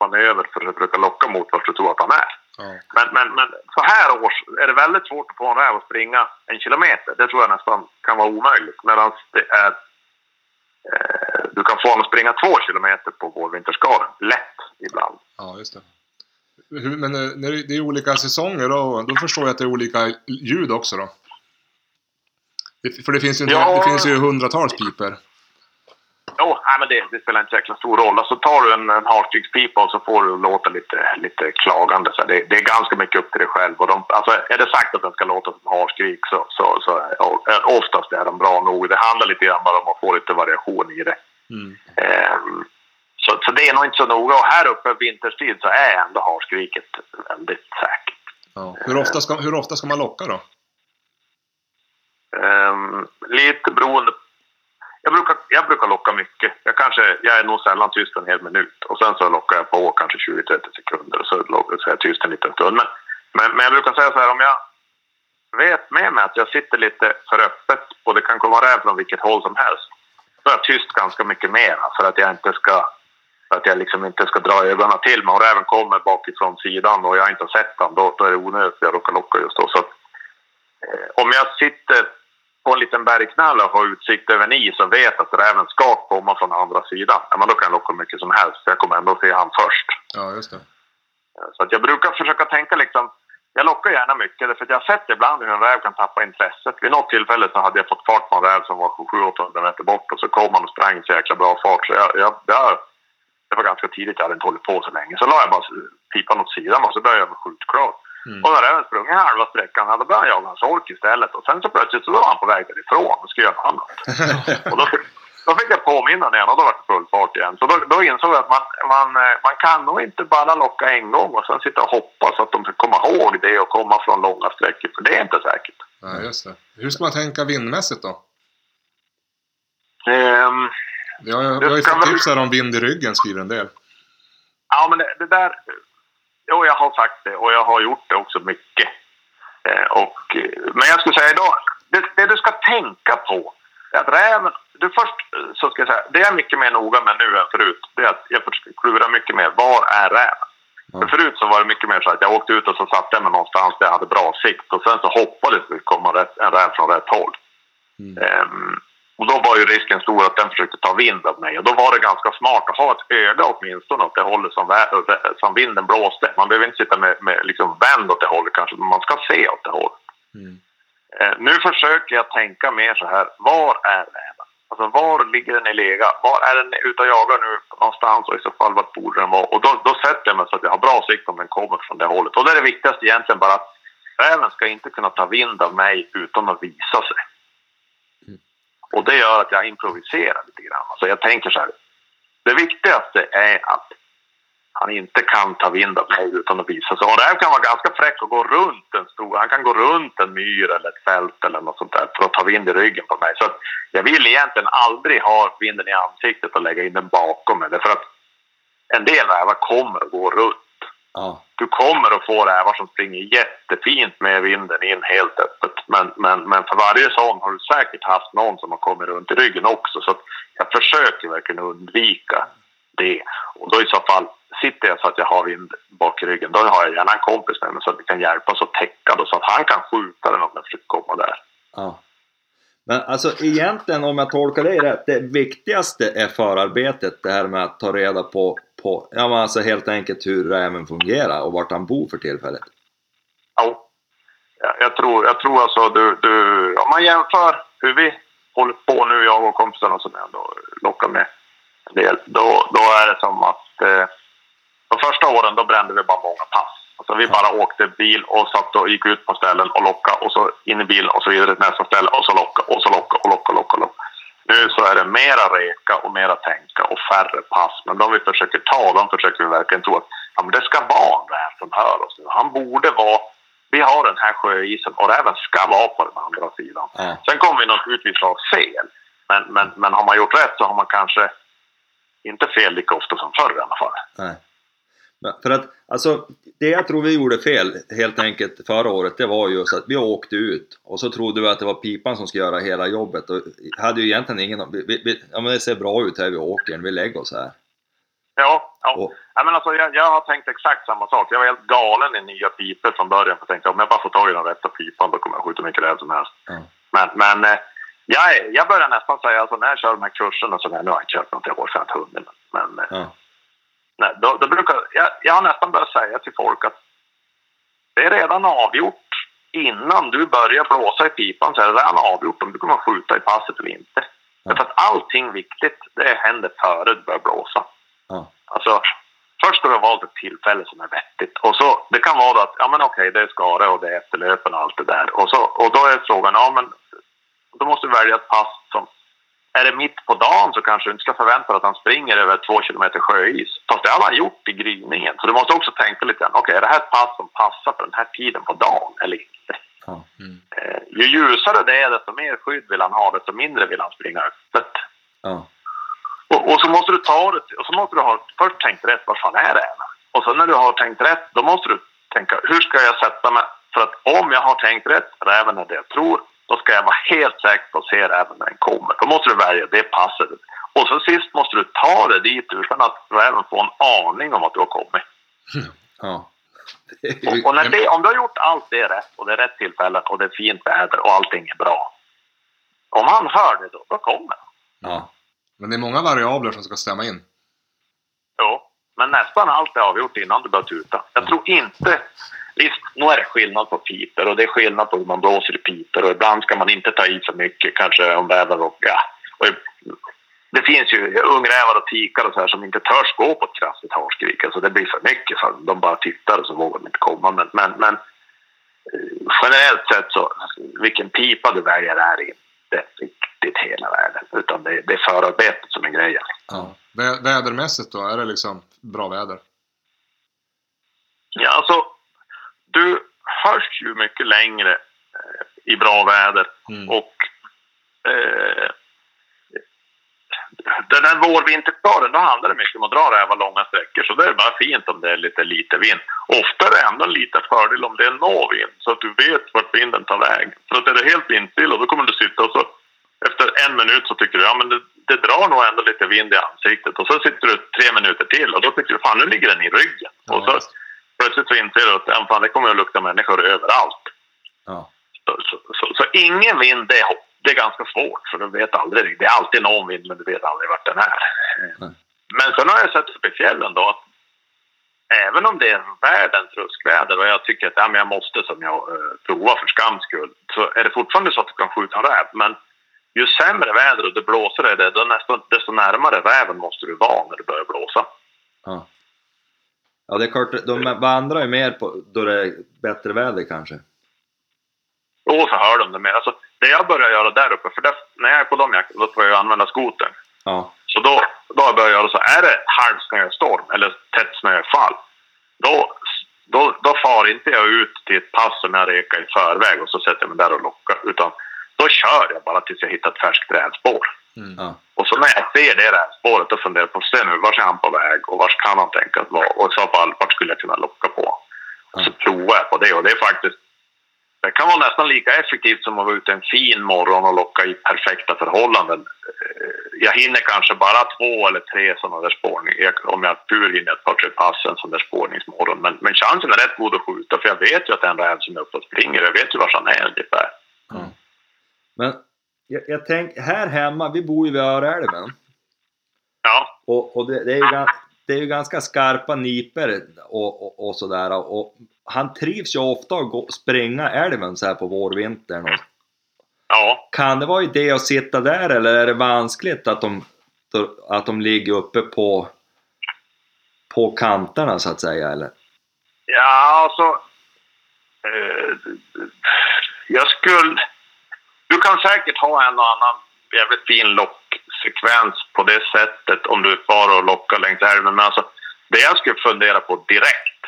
manöver för att försöka locka mot vart du tror att han är. Ja. Men, men, men så här års är det väldigt svårt att få en räv att springa en kilometer. Det tror jag nästan kan vara omöjligt. Medan det är... Eh, du kan få honom att springa två kilometer på vårvinterskaren. Lätt ibland. ja, just det. Men eh, när det är olika säsonger då, då förstår jag att det är olika ljud också då? För det finns ju, Ja. det finns ju hundratals piper. Jo, nej, men det, det spelar inte så jäkla stor roll. Alltså tar du en, en harskrickspipa och så får du låta lite, lite klagande. Så det, det är ganska mycket upp till dig själv. Och de, alltså, är det sagt att den ska låta som harskrik så, så, så oftast är den bra nog. Det handlar lite grann bara om att få lite variation i det. Mm. Ehm, så, så det är nog inte så noga. Och här uppe vinterstid så är ändå harskriket väldigt säkert. Ja. Hur, ofta ska, hur ofta ska man locka då? Ehm, lite beroende. Jag brukar, jag brukar locka mycket. Jag, kanske, jag är nog sällan tyst en hel minut. Och sen så lockar jag på kanske 20-30 sekunder och så, så är jag tyst en liten stund. Men, men, men jag brukar säga så här om jag vet med mig att jag sitter lite för öppet och det kan komma räv från vilket håll som helst. Då är jag tyst ganska mycket mer för att jag inte ska för att jag liksom inte ska dra ögonen till mig. Och räven kommer bakifrån sidan och jag inte har sett den, då, då är det onödigt att jag råkar locka just då. Så att, eh, om jag sitter på en liten bergknalle och har utsikt över en is och vet att räven ska komma från andra sidan, ja, men då kan jag locka mycket som helst. Jag kommer ändå se han först. Ja, just det. Så att jag brukar försöka tänka liksom, jag lockar gärna mycket för att jag har sett ibland hur en räv kan tappa intresset. Vid något tillfälle så hade jag fått fart på en räv som var 700-800 meter bort och så kom han och sprang så jäkla bra fart. Så jag, jag, jag, det var ganska tidigt, jag hade inte hållit på så länge. Så la jag bara pipan åt sidan och så började jag med skjutklart. Mm. Och när räven sprungit halva sträckan, då började jag jaga hans ork istället. Och sen så plötsligt så var han på väg därifrån och skulle göra något annat. och då, då fick jag påminna igen och då var det full fart igen. Så då, då insåg jag att man, man, eh, man kan nog inte bara locka en gång och sen sitta och hoppas att de ska komma ihåg det och komma från långa sträckor. För det är inte säkert. Ja, just det. Hur ska man tänka vindmässigt då? Ehm, Vi har, vi har ju fått tips här om vind i ryggen, skriver en del. Ja, men det, det där... Jo, jag har sagt det och jag har gjort det också mycket. Eh, och, men jag skulle säga idag, det, det du ska tänka på är att räven... Du först eh, så ska jag säga, det jag är mycket mer noga med nu än förut, det är att jag klura mycket mer. Var är räven? För förut så var det mycket mer så att jag åkte ut och så satte jag mig någonstans där jag hade bra sikt och sen så hoppades det komma rätt, en räv från rätt håll. Ehm, och då var ju risken stor att den försökte ta vind av mig. Och då var det ganska smart att ha ett öga åtminstone åt det hållet som, som vinden blåste. Man behöver inte sitta med, med liksom vänd åt det hållet kanske, men man ska se åt det hållet. Eh, nu försöker jag tänka mer så här, var är räven? Alltså var ligger den i lega? Var är den ute och jagar nu någonstans och i så fall vart borde den vara? Och då, då sätter jag mig så att jag har bra sikt om den kommer från det hållet. Och det är det viktigaste egentligen bara att räven ska inte kunna ta vind av mig utan att visa sig. Och det gör att jag improviserar lite grann. Så jag tänker så här. Det viktigaste är att han inte kan ta vind av mig utan att visa sig. Och räv kan vara ganska fräck och gå runt en stor. Han kan gå runt en myr eller ett fält eller något sånt där för att ta vind i ryggen på mig. Så att jag vill egentligen aldrig ha vinden i ansiktet och lägga in den bakom mig. Därför att en del rävar kommer att gå runt. Ja. Du kommer att få rävar som springer jättefint med vinden in helt öppet. Men, men, men för varje sån har du säkert haft någon som har kommit runt i ryggen också. Så jag försöker verkligen undvika det. Och då i så fall sitter jag så att jag har vind bak i ryggen. Då har jag gärna en kompis med mig så att vi kan hjälpas att täcka då, så att han kan skjuta den om den försöker komma där. Ja. Men alltså egentligen om jag tolkar dig rätt, det viktigaste är förarbetet, det här med att ta reda på, på ja men alltså helt enkelt hur räven fungerar och vart han bor för tillfället. Ja, jag, tror, jag tror alltså du, du, om man jämför hur vi håller på nu, jag och kompisarna som jag ändå lockar med en del, då, då är det som att eh, de första åren då brände vi bara många pass. Alltså vi bara åkte bil och satt och gick ut på ställen och lockade och så in i bilen och så vidare till nästa ställe och så locka och så locka och locka och locka. Locka. Nu så är det mera reka och mera tänka och färre pass. Men de vi försöker ta, de försöker vi verkligen tro att ja, men det ska vara en räv som hör oss nu. Han borde vara... Vi har den här sjöisen och räven ska vara på den andra sidan. Ja. Sen kommer vi naturligtvis ha fel. Men, men, men har man gjort rätt så har man kanske inte fel lika ofta som förr i alla fall. Nej. För att, alltså, det jag tror vi gjorde fel helt enkelt förra året, det var just att vi åkte ut och så trodde vi att det var pipan som skulle göra hela jobbet och hade ju egentligen ingen... Vi, vi, ja men det ser bra ut här vid åkern, vi lägger oss här. Ja, ja. Och, Ja, men alltså, jag, jag har tänkt exakt samma sak. Jag var helt galen i nya pipor från början. För jag tänkte om jag bara får tag i den rätta pipan då kommer jag skjuta mycket räv som helst. Ja. Men, men eh, jag, jag börjar nästan säga, alltså, när jag kör de här kurserna, så där, nu har jag kört något i år, inte hunnit. Men, men eh, ja. Nej, då, då brukar, jag, jag har nästan börjat säga till folk att det är redan avgjort. Innan du börjar blåsa i pipan så är det redan avgjort om du kommer att skjuta i passet eller inte. Därför att allting viktigt, det händer före du börjar blåsa. Ja. Alltså, först ska du ha valt ett tillfälle som är vettigt. Och så, det kan vara att, ja men okej, det är skare och det är efterlöpen och allt det där. Och, så, och då är frågan, ja men då måste du välja ett pass som, är det mitt på dagen så kanske du inte ska förvänta dig att han springer över två kilometer sjöis. Fast det har han gjort i gryningen. Så du måste också tänka lite grann, okej, är det här ett pass som passar på den här tiden på dagen eller inte? Ja. Eh, ju ljusare det är, desto mer skydd vill han ha, desto mindre vill han springa öppet. Ja. Och, och så måste du ta det, och så måste du ha först tänkt rätt, vad fan är det? Och så när du har tänkt rätt, då måste du tänka, hur ska jag sätta mig För att om jag har tänkt rätt, räven är det jag tror, då ska jag vara helt säker på att se räven när den kommer. Då måste du välja det passet. Och så sist måste du ta det dit utan att räven får en aning om att du har kommit. Ja. Och, och när det, om du har gjort allt det rätt och det är rätt tillfällen och det är fint väder och allting är bra. Om han hör det då, då kommer han. Ja. Men det är många variabler som ska stämma in. Jo, men nästan allt är avgjort innan du börjar tuta. Jag tror inte... Visst, nu är det skillnad på piper och det är skillnad på hur man blåser i piper och ibland ska man inte ta i för mycket kanske om väder och ja. Och det finns ju ungrävar och tikar och så här som inte törs gå på ett kraftigt harskrik. Alltså det blir för mycket dem. De bara tittar och så vågar de inte komma. Men, men, men eh, generellt sett så, vilken pipa du väljer är inte riktigt hela världen. Utan det, det är förarbetet som är grejen. Ja. Vä- Vädermässigt då, är det liksom bra väder? Ja, alltså, du hörs ju mycket längre eh, i bra väder Mm. och eh, den här vår-vinterkvaren, då handlar det mycket om att dra rävar långa sträckor. Så det är bara fint om det är lite lite vind. Ofta är det ändå en liten fördel om det är nå vind, så att du vet vart vinden tar väg. För att är det helt vindstilla, då kommer du sitta och så efter en minut så tycker du, ja men det, det drar nog ändå lite vind i ansiktet. Och så sitter du tre minuter till och då tycker du, fan nu ligger den i ryggen. Ja, och så. Plötsligt så inser du att, fan det kommer att lukta människor överallt. Ja. Så, så, så, så ingen vind, det det är ganska svårt för du vet aldrig. Det är alltid någon vind men du vet aldrig vart den är. Nej. Men sen har jag sett uppe i fjällen då att även om det är världens ruskväder och jag tycker att ja, men jag måste som jag eh, för skams skull så är det fortfarande så att du kan skjuta en räv. Men ju sämre väder och det blåser är det, nästan, desto närmare räven måste du vara när det börjar blåsa. Ja. Ja, det är klart, de vandrar ju mer på, då det är bättre väder kanske. Och så hör de det mer. Alltså, det jag börjar göra där uppe, för där, när jag är på de jakterna då får jag använda skotern. Ja. Så då, då har jag börjat göra så. Är det halvsnöstorm eller tätt snöfall, då, då, då far inte jag ut till ett pass som jag rekar i förväg och så sätter jag mig där och lockar. Utan då kör jag bara tills jag hittar ett färskt rävspår. Ja. Och så när jag ser det rävspåret då funderar jag på, se nu, vart är han på väg och vart kan han tänkas vara? Och i så fall, vart skulle jag kunna locka på? Och så provar jag på det och det är faktiskt det kan vara nästan lika effektivt som att vara ute en fin morgon och locka i perfekta förhållanden. Eh, Jag hinner kanske bara två eller tre sådana där spårningar. Om jag har tur hinner jag ett par, tre pass en sån där spårningsmorgon. Men, men chansen är rätt god att skjuta för jag vet ju att det är en räv som är uppe och springer. Jag vet ju var han är ungefär. Men jag, jag tänker, här hemma, vi bor ju vid Öreälven. Ja, Och, och det, det, är ju, det är ju ganska skarpa niper och, och, och sådär. Och han trivs ju ofta att gå, springa älven så här på vårvintern. Och, ja. kan det vara idé att sitta där eller är det vanskligt att de, att de ligger uppe på, på kanterna så att säga? Eller? Ja, alltså. Eh, jag skulle... Du kan säkert ha en och annan jävligt fin locksekvens på det sättet om du är kvar och lockar längs älven. Men alltså, det jag skulle fundera på direkt,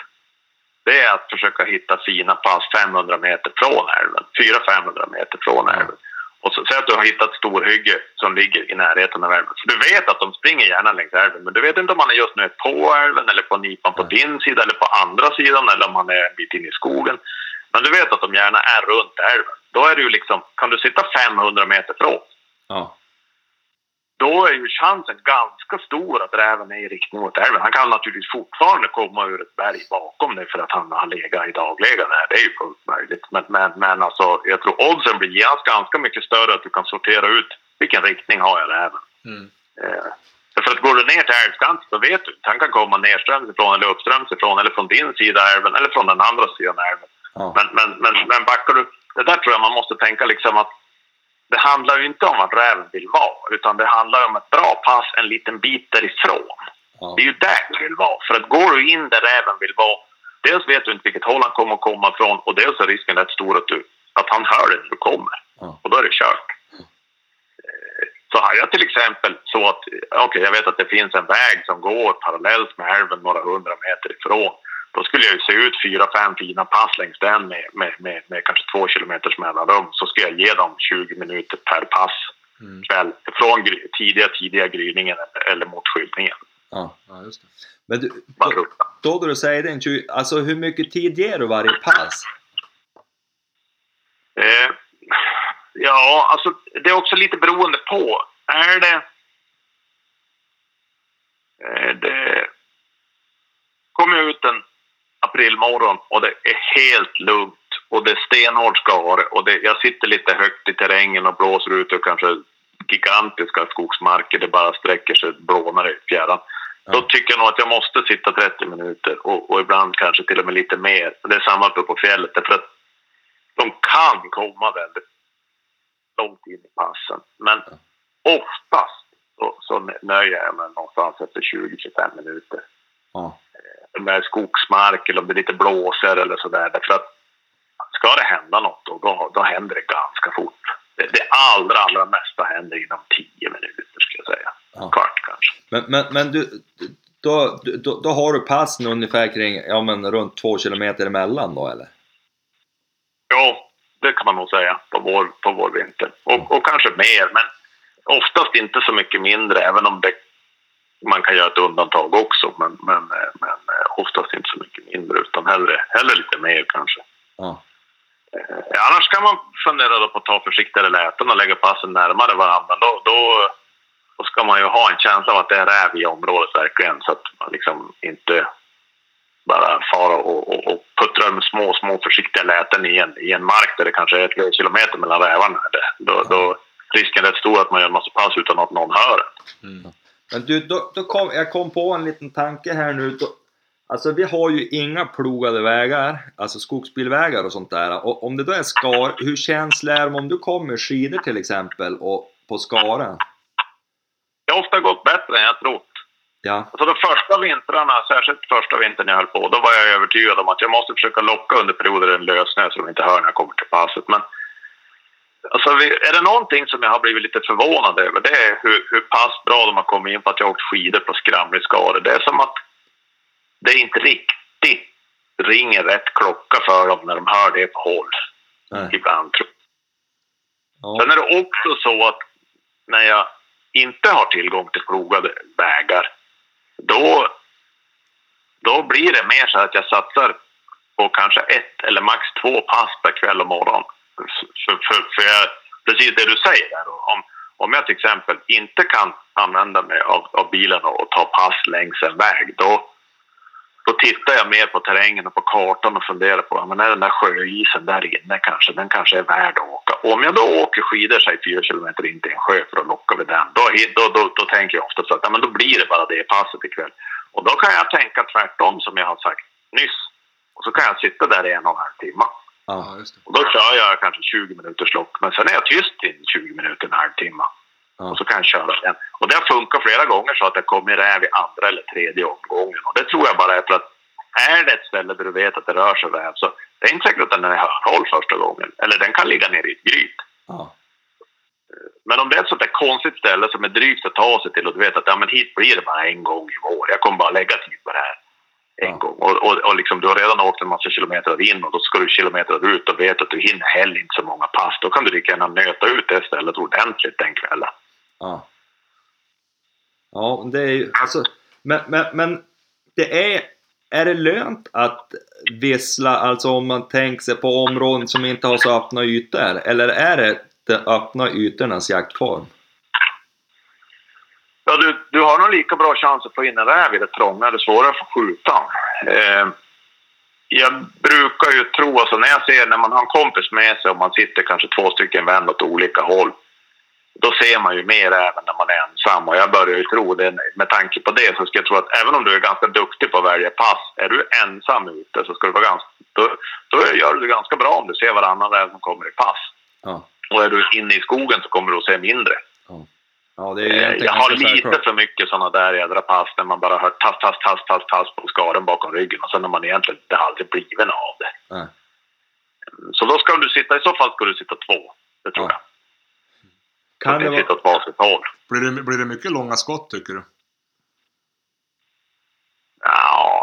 det är att försöka hitta fina pass 500 meter från älven. 400-500 meter från älven. Och så säg att du har hittat storhygge som ligger i närheten av älven. Så du vet att de springer gärna längs älven, men du vet inte om man är just nu på älven eller på nipan på din sida eller på andra sidan eller om man är en bit in i skogen. Men du vet att de gärna är runt älven. Då är det ju liksom, kan du sitta 500 meter från, Ja. då är ju chansen ganska stor att räven är i riktning mot älven. Han kan naturligtvis fortfarande komma ur ett berg bakom dig för att han har legat i daglega där. Det är ju fullt möjligt. Men, men, men alltså, jag tror oddsen blir ganska mycket större att du kan sortera ut vilken riktning har jag räven. Mm. Eh, för att går du ner till älvskanten så vet du inte. Han kan komma nerströms ifrån eller uppströms ifrån eller från din sida av älven eller från den andra sidan av älven. Ja. Men, men, men, men backar du... Det där tror jag man måste tänka liksom att det handlar ju inte om att räven vill vara utan det handlar om ett bra pass en liten bit därifrån. Ja. Det är ju där du vill vara. För att går du in där räven vill vara dels vet du inte vilket håll han kommer att komma ifrån och dels är risken rätt stor att, du, att han hör dig när du kommer. Ja. Och då är det kört. Så har jag till exempel så att, okej jag vet att det finns en väg som går parallellt med älven några hundra meter ifrån. Då skulle jag ju se ut fyra, fem fina pass längs den med, med, med, med kanske två kilometers mellanrum. Så ska jag ge dem 20 minuter per pass Mm. kväll från gry, tidiga, tidiga gryningen eller, mot skyltningen. Ja. Ja, just det. Men du, Bara då, då du säger den 20, alltså hur mycket tid ger du varje pass? Eh, ja, alltså det är också lite beroende på. Är det... Eh, det kommer ut en aprilmorgon och det är helt lugnt och det är stenhård skare och det, jag sitter lite högt i terrängen och blåser ut och kanske gigantiska skogsmarker. Det bara sträcker sig blånar i fjärran. Ja. Då tycker jag nog att jag måste sitta 30 minuter och, och ibland kanske till och med lite mer. Det är samma uppe på fjället därför att de kan komma väldigt långt in i passen. Men oftast så, så nöjer jag mig någonstans efter 20-25 minuter. Ja. Om det är skogsmark eller om det är lite blåser eller sådär. Därför att ska det hända något då, då, då händer det ganska fort. Det, det allra, allra mesta händer inom 10 minuter skulle jag säga. Ja. Kvart kanske. Men, men, men du, då, då, då har du passen ungefär kring, ja men runt två kilometer emellan då eller? Ja, det kan man nog säga på vår, på vår vinter. Och, och kanske mer, men oftast inte så mycket mindre, även om det, man kan göra ett undantag också. Men, men, men eh, oftast inte så mycket mindre, utan hellre, hellre lite mer kanske. Ja. Eh, annars kan man fundera på att ta försiktigare läten och lägga passen närmare varandra. Då, då, då ska man ju ha en känsla av att det är räv i området verkligen, så att man liksom inte bara fara och, och, och puttra med små, små försiktiga läten i en, i en mark där det kanske är tre kilometer mellan rävarna. Då, då är risken rätt stor att man gör en massa pass utan att någon hör en. Men du, då, då kom, jag kom på en liten tanke här nu. Då, alltså vi har ju inga plogade vägar, alltså skogsbilvägar och sånt där. Och om det då är skar, hur känslig är de om du kommer skidor till exempel och på skaren? Det har ofta gått bättre än jag trott. Ja, Alltså de första vintrarna, särskilt första vintern jag höll på, då var jag övertygad om att jag måste försöka locka under perioder en lössnö så de inte hör när jag kommer till passet. Men alltså, är det någonting som jag har blivit lite förvånad över, det är hur, hur pass bra de har kommit in på att jag har åkt skidor på skramlig skare. Det är som att det inte riktigt ringer rätt klocka för dem när de hör det på håll. nej. Ibland tror Ja, Sen är det också så att när jag inte har tillgång till plogade vägar, då, då blir det mer så att jag satsar på kanske ett eller max två pass per kväll och morgon. För, för, för jag, precis det du säger där, om, om jag till exempel inte kan använda mig av, av bilen och, och ta pass längs en väg, då, då tittar jag mer på terrängen och på kartan och funderar på, men är den där sjöisen där inne kanske, den kanske är värd att åka. Och om jag då åker skidor, säg fyra kilometer in till en sjö för att locka vid den, då, då, då, då tänker jag ofta så att ja, men då blir det bara det passet ikväll. Och då kan jag tänka tvärtom som jag har sagt nyss. Och så kan jag sitta där i en och en halv timme ja. Och då kör jag kanske 20 minuters lock, men sen är jag tyst i 20 minuter, en halvtimme. Ja. Och så kan jag köra den. Och det har funkat flera gånger så att det kommer räv i andra eller tredje omgången. Och det tror jag bara är för att är det ett ställe där du vet att det rör sig räv så det är inte säkert att den är i hörnhåll första gången. Eller den kan ligga nere i ett gryt. ja. Men om det är ett sånt där konstigt ställe som är drygt att ta sig till och du vet att ja, men hit blir det bara en gång i vår. Jag kommer bara lägga tid på det här en Ja. gång. Och, och, och liksom, du har redan åkt en massa kilometer in och då ska du kilometer ut och vet att du hinner heller inte så många pass. Då kan du lika gärna nöta ut det stället ordentligt den kvällen. Ja. Ja, det är ju alltså, men, men, men det är, är det lönt att vissla, alltså om man tänker sig på områden som inte har så öppna ytor? Eller är det de öppna ytornas jaktform? Ja, du, du har nog lika bra chans att få in en räv i det trånga. Det är svårare att få skjuta. Eh, jag brukar ju tro, alltså när jag ser när man har en kompis med sig och man sitter kanske två stycken vänner åt olika håll. Då ser man ju mer även när man är ensam och jag börjar ju tro det. Med tanke på det så ska jag tro att även om du är ganska duktig på att välja pass, är du ensam ute så ska du vara ganska, då, då gör du det ganska bra om du ser varannan räv som kommer i pass. Ja. Och är du inne i skogen så kommer du att se mindre. Ja, det är Eh, egentligen Jag har lite självklart. för mycket sådana där jädra pass där man bara hör tass, tass, tass, tass, tass på skaren bakom ryggen och sen har man egentligen inte aldrig blivit av det. Nej. Så då ska du sitta, i så fall ska du sitta två. Det tror Ja. jag. Kan du det sitta vara... åt varsitt håll. Blir det, blir det mycket långa skott tycker du? Ja,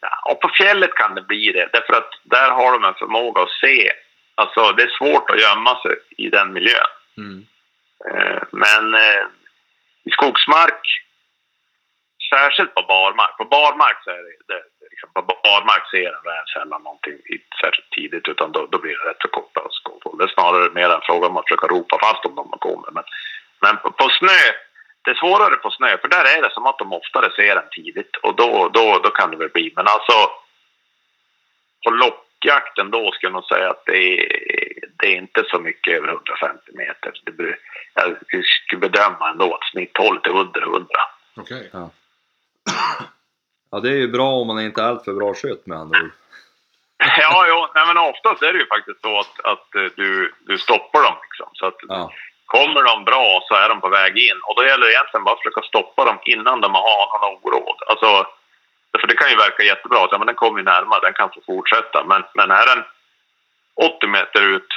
ja, och på fjället kan det bli det. Därför att där har de en förmåga att se. Alltså det är svårt att gömma sig i den miljön. Mm. Eh, men eh, i skogsmark, särskilt på barmark, på barmark så är det, det, liksom, på barmark ser en räv sällan någonting särskilt tidigt utan då, då blir det rätt så korta skott. Det är snarare mer en fråga om att försöka ropa fast om de kommer. Men, men på, på snö, det är svårare på snö för där är det som att de oftare ser en tidigt och då, då, då kan det väl bli. Men alltså på lockjakten då skulle jag nog säga att det är, det är inte så mycket över 150 meter. Det, blir- jag skulle bedöma ändå att snitthållet är under 100. Okej. Ja, det är ju bra om man inte är alltför bra skytt med andra ord. Ja, ja nej, men oftast är det ju faktiskt så att, att eh, du, du stoppar dem. Liksom. Så att Ja. kommer de bra så är de på väg in. Och då gäller det egentligen bara att försöka stoppa dem innan de har någon oråd. Alltså, för det kan ju verka jättebra. att, Ja, men den kommer ju närmare, den kan få fortsätta. Men, men är den 80 meter ut,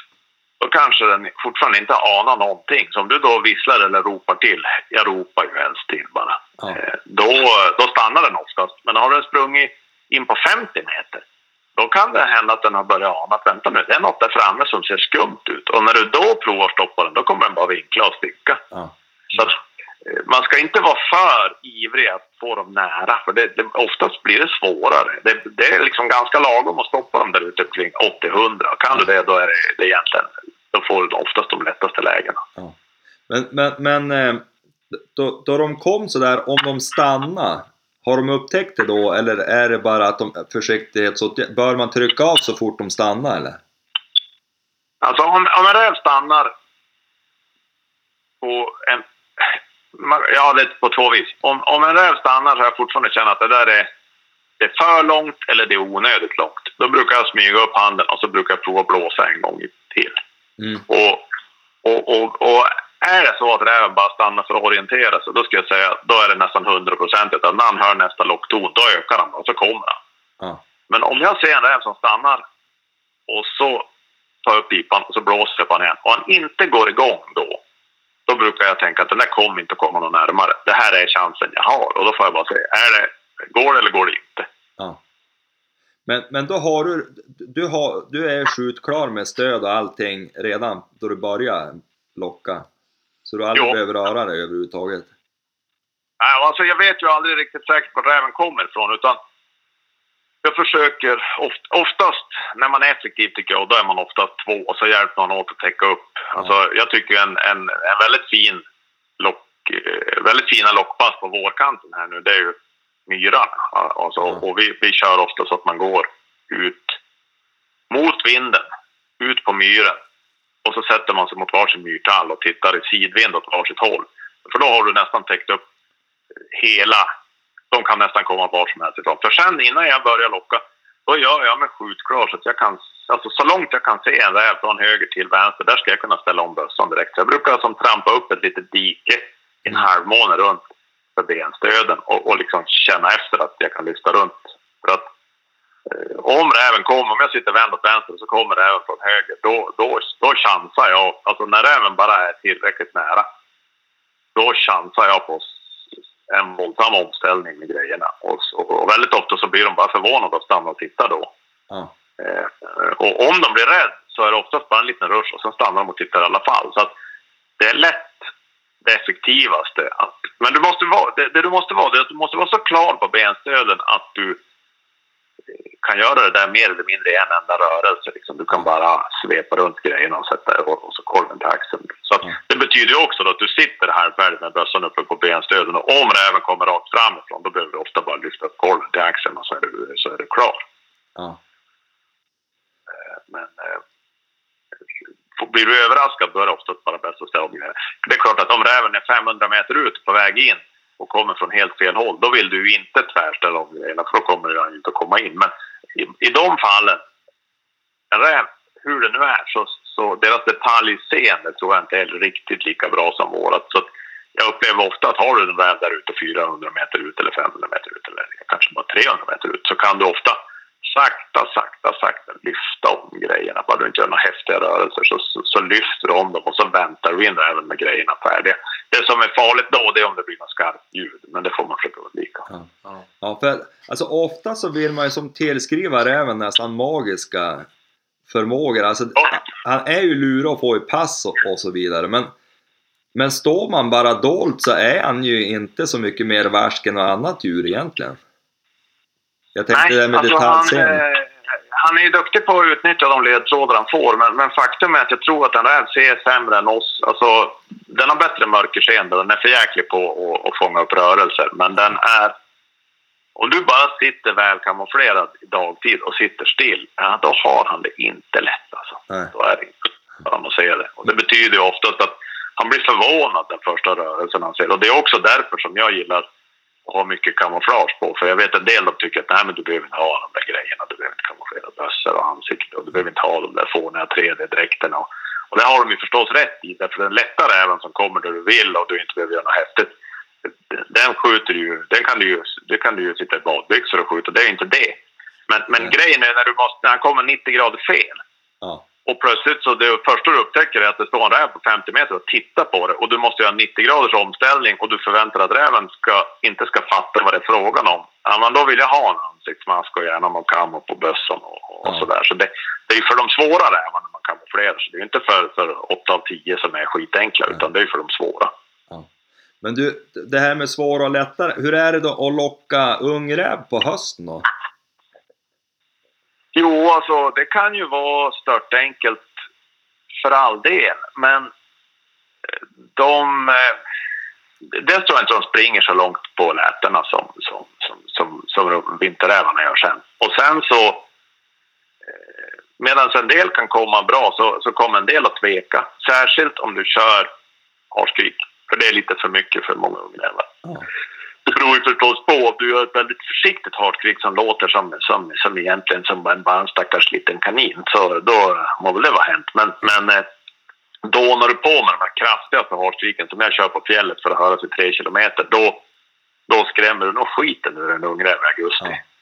då kanske den fortfarande inte anar någonting. Så om du då visslar eller ropar till, jag ropar ju helst till bara. Ja. Eh, Då, då stannar den oftast. Men har den sprungit in på 50 meter, då kan det hända att den har börjat ana att vänta nu, det är något där framme som ser skumt ut. Och när du då provar att stoppa den, då kommer den bara vinkla och sticka. Ja. Så att, eh, man ska inte vara för ivrig att få dem nära, för det, det, oftast blir det svårare. Det, det är liksom ganska lagom att stoppa dem där ute kring 80-100. Kan du det, då är det, det egentligen, då får du oftast de lättaste lägena. Men, men, men eh, då, då de kom så där, om de stannar, har de upptäckt det då eller är det bara att de försiktighetsåtgärder? Bör man trycka av så fort de stannar eller? Alltså om, om en räv stannar på en... Ja, det är på två vis. Om, om en räv stannar så har jag fortfarande känner att det där är, det är för långt eller det är onödigt långt. Då brukar jag smyga upp handen och så brukar jag prova blåsa en gång till. Mm. Och, och, och, och är det så att räven bara stannar för att orientera sig, då ska jag säga då är det nästan hundraprocentigt att när han hör nästa lockton, då ökar han och så kommer han. Ja. Men om jag ser en räv som stannar och så tar jag upp pipan och så blåser jag på honom igen och han inte går igång då, då brukar jag tänka att den där kommer inte komma någon närmare. Det här är chansen jag har och då får jag bara säga, är det, går det eller går det inte? Ja. Men, men då har du, du, har, du är skjutklar med stöd och allting redan då du börjar locka. Så du aldrig Jo. behöver röra dig överhuvudtaget. Nej, alltså jag vet ju aldrig riktigt säkert var räven kommer ifrån utan jag försöker oft, oftast när man är effektiv tycker jag då är man oftast två och så hjälper man åt att täcka upp. Alltså jag tycker en, en, en väldigt fin lock, eh, väldigt fina lockpass på vårkanten här nu det är ju myran. Alltså. Och vi, vi kör ofta så att man går ut mot vinden, ut på myren och så sätter man sig mot varsin myrtall och tittar i sidvind åt varsitt håll. För då har du nästan täckt upp hela, de kan nästan komma var som helst ifrån. För sen innan jag börjar locka, då gör jag mig skjutklar så att jag kan, alltså så långt jag kan se en räv från höger till vänster, där ska jag kunna ställa om bössan direkt. Så jag brukar som trampa upp ett litet dike i en halvmåne runt för benstöden och, och liksom känna efter att jag kan lyfta runt. För att eh, om räven kommer, om jag sitter vänd åt vänster så kommer räven från höger, då, då, då chansar jag. Alltså när räven bara är tillräckligt nära, då chansar jag på en våldsam omställning med grejerna. Och, så, och väldigt ofta så blir de bara förvånade och stannar och tittar då. Ja. Eh, och om de blir rädd så är det oftast bara en liten rush och sen stannar de och tittar i alla fall. Så att det är lätt det effektivaste. Att, men du måste vara, det, det du måste vara det att du måste vara så klar på benstöden att du eh, kan göra det där mer eller mindre i en enda rörelse. Liksom. Du kan bara svepa runt grejerna och sätta och, så kolven till axeln. Så att, det betyder ju också att du sitter halvfärdigt med bössan uppe på benstöden och om räven kommer rakt framifrån då behöver du ofta bara lyfta upp kolven till axeln och så är du, så är du klar. Ja. Men eh, blir du överraskad då är det oftast bara bäst att ställa om. Det är klart att om räven är 500 meter ut på väg in och kommer från helt fel håll, då vill du ju inte tvärställa om grejerna för då kommer han inte att komma in. Men i, i de fallen, en räv, hur det nu är, så, så deras detaljseende tror jag inte är riktigt lika bra som vårat. Så jag upplever ofta att har du en räv där ute 400 meter ut eller 500 meter ut eller kanske bara 300 meter ut så kan du ofta sakta, sakta, sakta lyfta om grejerna. Bara du inte gör några häftiga rörelser så, så, så lyfter du om dem och så väntar du in även med grejerna färdiga. Det som är farligt då det är om det blir något skarpt ljud, men det får man försöka undvika. Ja. Ja, för alltså ofta så vill man ju som tillskriva räven nästan magiska förmågor. Alltså, Ja. han är ju lurig att få i pass och, och så vidare. Men, men står man bara dolt så är han ju inte så mycket mer värsk än något annat djur egentligen. Jag tänkte Nej, det där med alltså han, eh, han är ju duktig på att utnyttja de ledtrådar han får, men, men faktum är att jag tror att en räv ser sämre än oss. Alltså, den har bättre mörkerseende, den är för jäklig på att, att fånga upp rörelser, men den är... Om du bara sitter väl kamouflerad i dagtid och sitter still, ja, då har han det inte lätt alltså. Nej. Då är det inte honom att se det. Och det betyder ju oftast att han blir förvånad den första rörelsen han ser. Och det är också därför som jag gillar ha mycket kamouflage på. För jag vet en del de tycker att nej men du behöver inte ha de där grejerna. Du behöver inte kamouflera bössor och ansikte och du behöver inte ha de där fåniga 3D-dräkterna. Och, och det har de ju förstås rätt i. Därför den lätta räven som kommer där du vill och du inte behöver göra något häftigt. Den skjuter ju, den kan du ju, det kan du ju sitta i badbyxor och skjuta. Det är inte det. Men, men grejen är när, du måste, när han kommer 90 grader fel. Ja. Och plötsligt så det första du upptäcker är att det står en räv på 50 meter och tittar på det. Och du måste göra en 90 graders omställning och du förväntar att räven ska, inte ska fatta vad det är frågan om. Ja, men då vill jag ha en ansiktsmask och gärna någon kammo på bössan och, och Ja. sådär. Så det, det är för de svåra rävarna man kamouflerar sig. Det är inte för, för 8 av 10 som är skitenkla utan det är för de svåra. Men du, det här med svåra och lättare. Hur är det då att locka ungräv på hösten då? Jo, alltså det kan ju vara stört enkelt för all del, men eh, de... Eh, dels tror jag inte de springer så långt på lätena som, som, som, som, som vinterrävarna gör sen. Och sen så... Eh, medan en del kan komma bra så, så kommer en del att tveka. Särskilt om du kör harskrik. För det är lite för mycket för många ungrävar. Mm. Det beror ju förstås på om du gör ett väldigt försiktigt harskrik som låter som, som, som egentligen som en, bara en stackars liten kanin. Så då må väl det vara hänt. Men, men eh, då när du på med de här kraftigaste harskriken som jag kör på fjället för att höra sig tre kilometer. Då, då skrämmer du nog skiten ur en ungräv i augusti. Ja.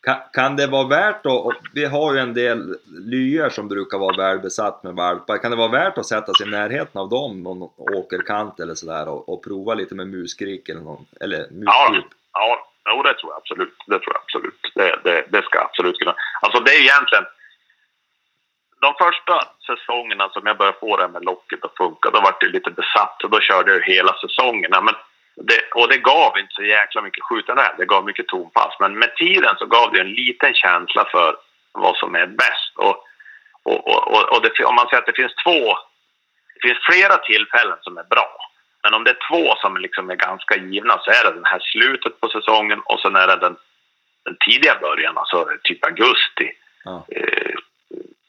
Kan, kan det vara värt och vi har ju en del lyor som brukar vara välbesatt med valpar. Kan det vara värt att sätta sig i närheten av dem, någon åkerkant eller sådär och, och prova lite med musskrik eller någon, eller Ja, musdjup? ja jo, det tror jag absolut. Det tror jag absolut. Det, det, det ska absolut kunna. Alltså det är egentligen... De första säsongerna som jag började få det här med locket att funka, då var det lite besatt och då körde jag hela säsongerna. Men det, och det gav inte så jäkla mycket skjuten räv, det gav mycket tonpass. Men med tiden så gav det en liten känsla för vad som är bäst. Och, och, och, och, och det, om man säger att det finns två, det finns flera tillfällen som är bra. Men om det är två som liksom är ganska givna så är det den här slutet på säsongen och sen är det den, den tidiga början, alltså typ augusti. Ja. Eh,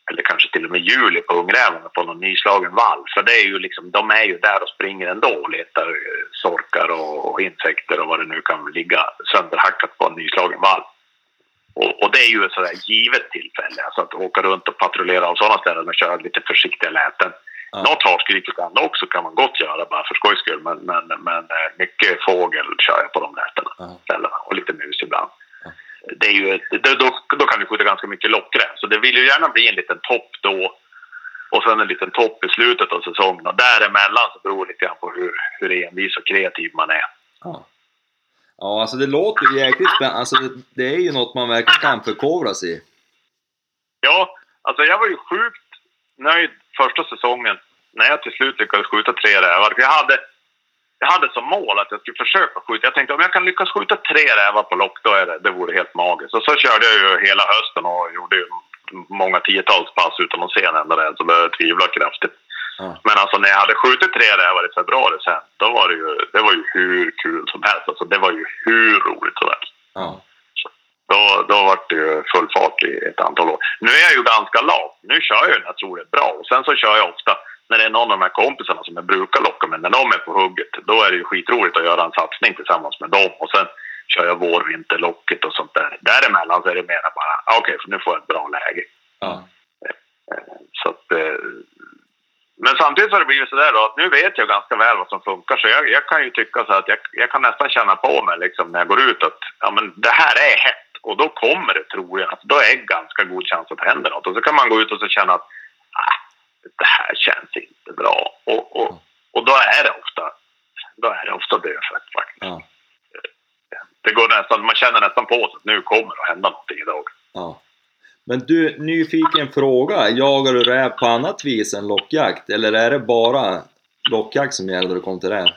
eller kanske till och med juli på ungrävarna på någon nyslagen vall. För det är ju liksom, de är ju där och springer ändå och letar eh, sorkar och, och insekter och vad det nu kan ligga sönderhackat på en nyslagen vall. Och, och det är ju ett sådär givet tillfälle, alltså att åka runt och patrullera av sådana ställen och köra lite försiktiga läten. Ja. Något harskrik ibland också kan man gott göra bara för skojs skull, men, men, men eh, mycket fågel kör jag på de lätena, Ja. ställena och lite mus ibland. Det är ju, då, då kan du skjuta ganska mycket lockräv, så det vill ju gärna bli en liten topp då och sen en liten topp i slutet av säsongen och däremellan så beror det lite grann på hur, hur envis och kreativ man är. Ja. ja, alltså det låter ju jäkligt spännande. Alltså det, det är ju något man verkligen kan förkovra sig i. Ja, alltså jag var ju sjukt nöjd första säsongen när jag till slut lyckades skjuta tre rävar. Jag hade, jag hade som mål att jag skulle försöka skjuta. Jag tänkte om jag kan lyckas skjuta tre rävar på lock, då är det, det vore helt magiskt. Och så körde jag ju hela hösten och gjorde ju många tiotals pass utan att se en enda räv, så började jag tvivla kraftigt. Ja. Men alltså när jag hade skjutit tre rävar i februari sen, då var det ju, det var ju hur kul som helst. Alltså det var ju hur roligt som helst. Ja. Då, då var det ju full fart i ett antal år. Nu är jag ju ganska lat. Nu kör jag när jag tror det är bra. Och sen så kör jag ofta när det är någon av de här kompisarna som jag brukar locka med. När de är på hugget, då är det ju skitroligt att göra en satsning tillsammans med dem. Och sen kör jag vår, vinterlocket och sånt där. Däremellan så är det mera bara, ah, okej, för nu får jag ett bra läge. Ja. Eh, Så att, eh, men samtidigt så har det blivit sådär då att nu vet jag ganska väl vad som funkar så jag, jag kan ju tycka så att jag, jag kan nästan känna på mig liksom när jag går ut att ja, men det här är hett och då kommer det troligen, alltså, då är det ganska god chans att det händer något och så kan man gå ut och så känna att ah, det här känns inte bra och, och, och då är det ofta då är det ofta dödfött faktiskt. Ja. Det går nästan, man känner nästan på sig att nu kommer det att hända någonting idag. Ja. Men du, nyfiken fråga. Jagar du räv på annat vis än lockjakt? Eller är det bara lockjakt som gäller när du kommer till räv?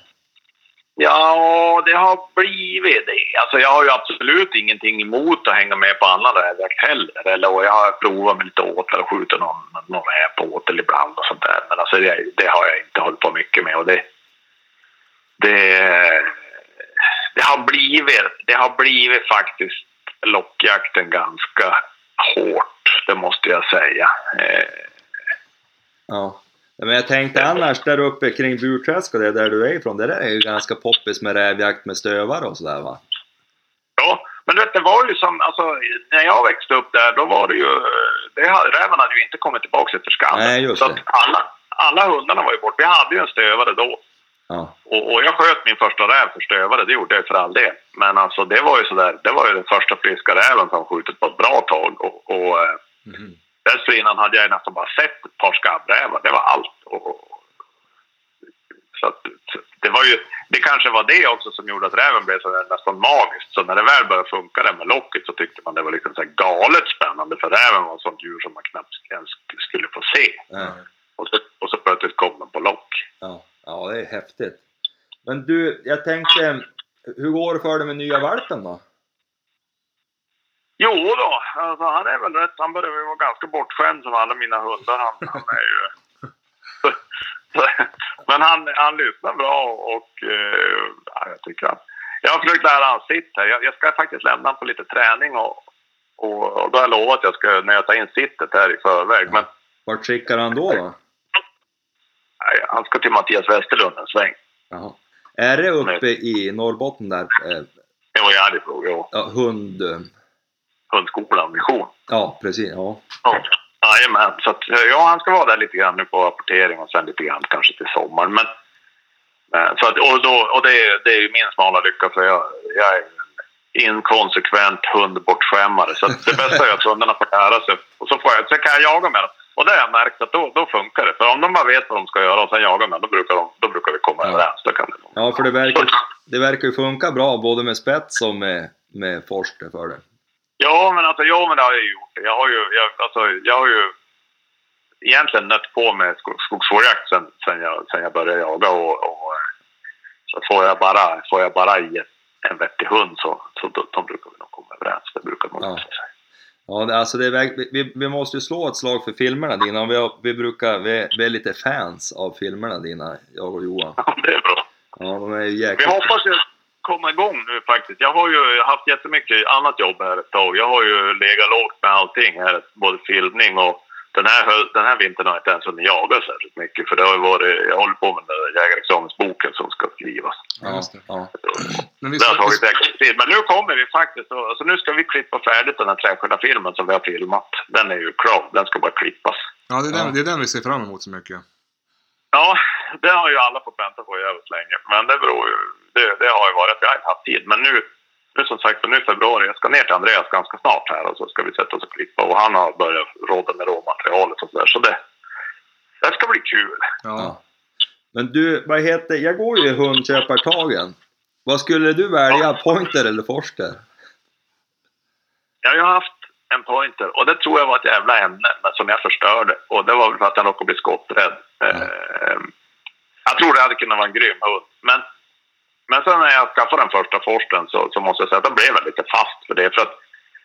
Ja, det har blivit det. Alltså jag har ju absolut ingenting emot att hänga med på annan rävjakt heller. Eller, och jag har provat med lite åtel och skjutit någon, någon räv på åtel ibland och sånt där. Men alltså det, det har jag inte hållit på mycket med. Och det, det, det, har blivit, det har blivit faktiskt lockjakten ganska hårt, det måste jag säga. Eh, ja. Men jag tänkte annars där uppe kring Burträsk och det där du är ifrån, det där är ju ganska poppis med rävjakt med stövare och sådär va? Ja, men du vet, det var ju som, alltså, när jag växte upp där, då var det ju, det, räven hade ju inte kommit tillbaka efter skallen. Nej, just så det. att alla, alla hundarna var ju bort. Vi hade ju en stövare då. Ja. Och, och jag sköt min första räv för stövare, det gjorde jag för all del. Men alltså det var ju sådär, det var ju den första friska räven som skjutit på ett bra tag. Och, och Mhm. Dessförinnan hade jag nästan bara sett ett par skabbrävar, det var allt. Och, så det var ju, det kanske var det också som gjorde att räven blev så nästan magiskt. Så när det väl började funka där med locket så tyckte man det var liksom så galet spännande. För räven var ett sånt djur som man knappt ens skulle få se. Ja. Och så, och så plötsligt kom den på lock. Ja. ja, det är häftigt. Men du, jag tänkte, hur går det för dig med nya valpen då? Jo då, alltså han är väl rätt. Han börjar vara ganska bortskämd som alla mina hundar. Han, han är ju... Men han, han lyssnar bra och eh, ja, jag tycker han... Jag har försökt lära han sitt här. Jag, jag ska faktiskt lämna honom på lite träning och, och, och då har jag lovat att jag ska nöta in sittet här i förväg. Men Vart skickar han då? då? nej, han ska till Mattias Westerlund en sväng. Jaha. Är det uppe i Norrbotten där? Eh, var i Arjeplog, jo. ja, hund... eh, Hundskolan, mission. Ja, precis. Ja. Ja, Jajamän, så att, ja, han ska vara där lite grann nu på rapportering och sen lite grann kanske till sommaren. Men, men, så att, och då, och det, är- det är ju min smala lycka för jag, jag är en inkonsekvent hundbortskämmare. Så det bästa är att hundarna får lära sig och så, får jag, så kan jag jaga med dem. Och det har jag märkt att då, då funkar det. För om de bara vet vad de ska göra och sen jagar med dem, då brukar, de, då brukar vi komma Ja. överens. Då kan det nog- ja, för det verkar, det verkar ju funka bra både med spets och med, med forster för det. Ja, men alltså, ja, men det har jag gjort. Jag har ju, jag, alltså, jag har ju egentligen nött på med skog, skogsfågeljakt sen, sen, jag, sen jag började jaga. Och, och, så får jag bara, får jag bara i en vettig hund så, så då brukar vi nog komma överens. Det brukar nog Ja. sig. Ja, alltså det är, vi, vi måste ju slå ett slag för filmerna dina. Vi, har, vi brukar, vi, vi är lite fans av filmerna dina, jag och Johan. Ja, det är bra. Ja, de är ju Vi jäkligt... hoppas ju komma igång nu faktiskt. Jag har ju haft jättemycket annat jobb här ett tag. Jag har ju legat lågt med allting här, både filmning och den här, den här vintern har jag inte ens hunnit jaga särskilt mycket för det har ju varit, jag håller på med den där jägarexamensboken som ska skrivas. Ja, just det. Ja. Men vi Det har ska, tagit extra tid. Men nu kommer vi faktiskt, och- alltså nu ska vi klippa färdigt den här träskilda filmen som vi har filmat. Den är ju klar, den ska bara klippas. ja, det, är den, Ja. det är den vi ser fram emot så mycket. Ja, det har ju alla fått vänta på jävligt länge. Men det beror ju, det, det har ju varit att jag inte haft tid. Men nu, nu som sagt, för nu i februari, jag ska ner till Andreas ganska snart här och så ska vi sätta oss och klippa. Och han har börjat råda med råmaterialet och sådär. Så det, det ska bli kul. Ja. Ja. Men du, vad heter, jag går ju hundköpartagen. Vad skulle du välja, pointer eller forster? Jag har haft en pointer och det tror jag var ett jävla ämne men som jag förstörde. Och det var väl för att han råkade bli skotträdd. Eh, jag tror det hade kunnat vara en grym hund. Men, men sen när jag skaffade den första forsten så, så måste jag säga att då blev jag lite fast för det. För att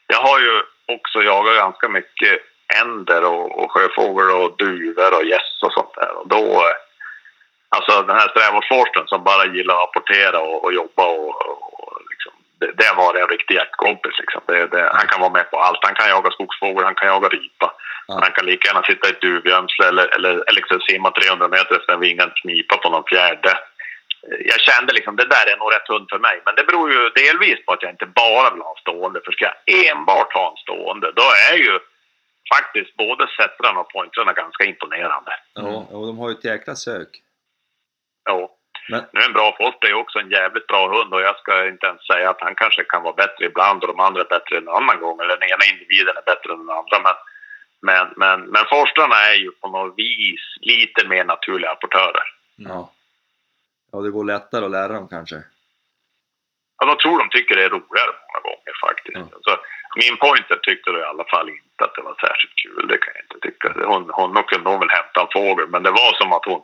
jag har ju också jagat ganska mycket änder och, och sjöfågel och duvor och gäss och sånt där. Och då, eh, alltså den här strävårdsforsten som bara gillar att apportera och, och jobba och, och det, det var en riktig jaktkompis. Liksom. Det, det, han kan vara med på allt. Han kan jaga skogsfågel, han kan jaga ripa. Ja. Han kan lika gärna sitta i ett duvgömsle eller, eller, eller liksom simma 300 meter efter en vingad knipa på någon fjärde. Jag kände liksom, det där är nog rätt hund för mig. Men det beror ju delvis på att jag inte bara vill ha en stående. För ska jag enbart ha en stående, då är ju faktiskt både sättrarna och pointrarna ganska imponerande. Ja, och de har ju ett jäkla sök. Ja. Men, Nu är en bra ju också en jävligt bra hund och jag ska inte ens säga att han kanske kan vara bättre ibland och de andra är bättre en annan gång. Eller den ena individen är bättre än den andra. Men, men, men, men Forstrarna är ju på något vis lite mer naturliga apportörer. ja. Ja, det går lättare att lära dem kanske. Ja, de tror de tycker det är roligare många gånger faktiskt. Ja. Alltså, min pointer tyckte då i alla fall inte att det var särskilt kul. Det kan jag inte tycka. Hon, hon, nog kunde hon väl hämta en fågel men det var som att hon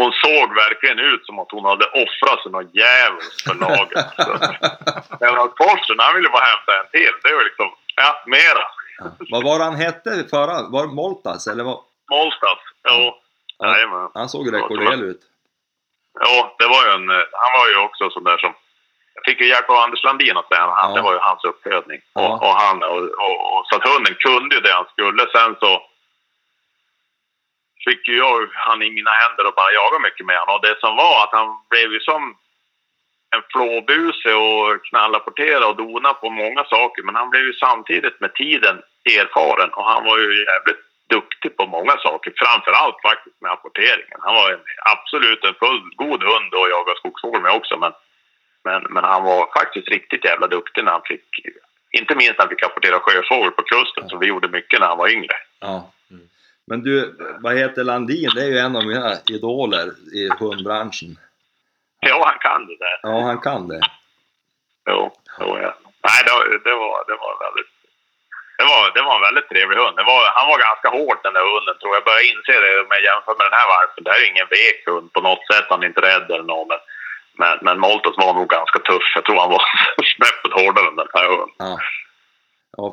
hon såg verkligen ut som att hon hade offrat sig något djävulskt för laget. Så, Men Forsen, han ville bara hämta en till. Det var liksom, ja, mera. Vad var han hette förra? Var det Moltas eller vad? Molstas, jo. Ja. Jajamän. Han såg rekordel ut. Ja, det var ju en, han var ju också sån där som... Jag fick ju hjälp av Anders Landin att säga. Han, Ja. Det var ju hans uppfödning. Ja. Och, och han, och, och, och, så att hunden kunde ju det han skulle. Sen så fick ju jag han i mina händer och bara jaga mycket med honom. Och det som var att han blev ju som en flåbuse och knallrapporterade och dona på många saker. Men han blev ju samtidigt med tiden erfaren och han var ju jävligt duktig på många saker. Framförallt faktiskt med apporteringen. Han var en, absolut en fullgod hund att jaga skogsfågel med också. Men, men, men han var faktiskt riktigt jävla duktig när han fick, inte minst när han fick apportera sjöfågel på kusten. Så vi gjorde mycket när han var yngre. Ja. Men du, vad heter Landin? Det är ju en av mina idoler i hundbranschen. Ja, han kan det där. Ja, han kan det. Jo, jo ja. Nej, det, var- det, var, det var väldigt... Det var, det var en väldigt trevlig hund. Var, han var ganska hård den där hunden tror jag. Jag börjar inse det om jag jämför med den här valpen. Det här är ingen vek hund på något sätt. Han är inte rädd eller något. Men, men, men Moltos var nog ganska tuff. Jag tror han var snäppet hårdare än den här hunden. Ja. ja.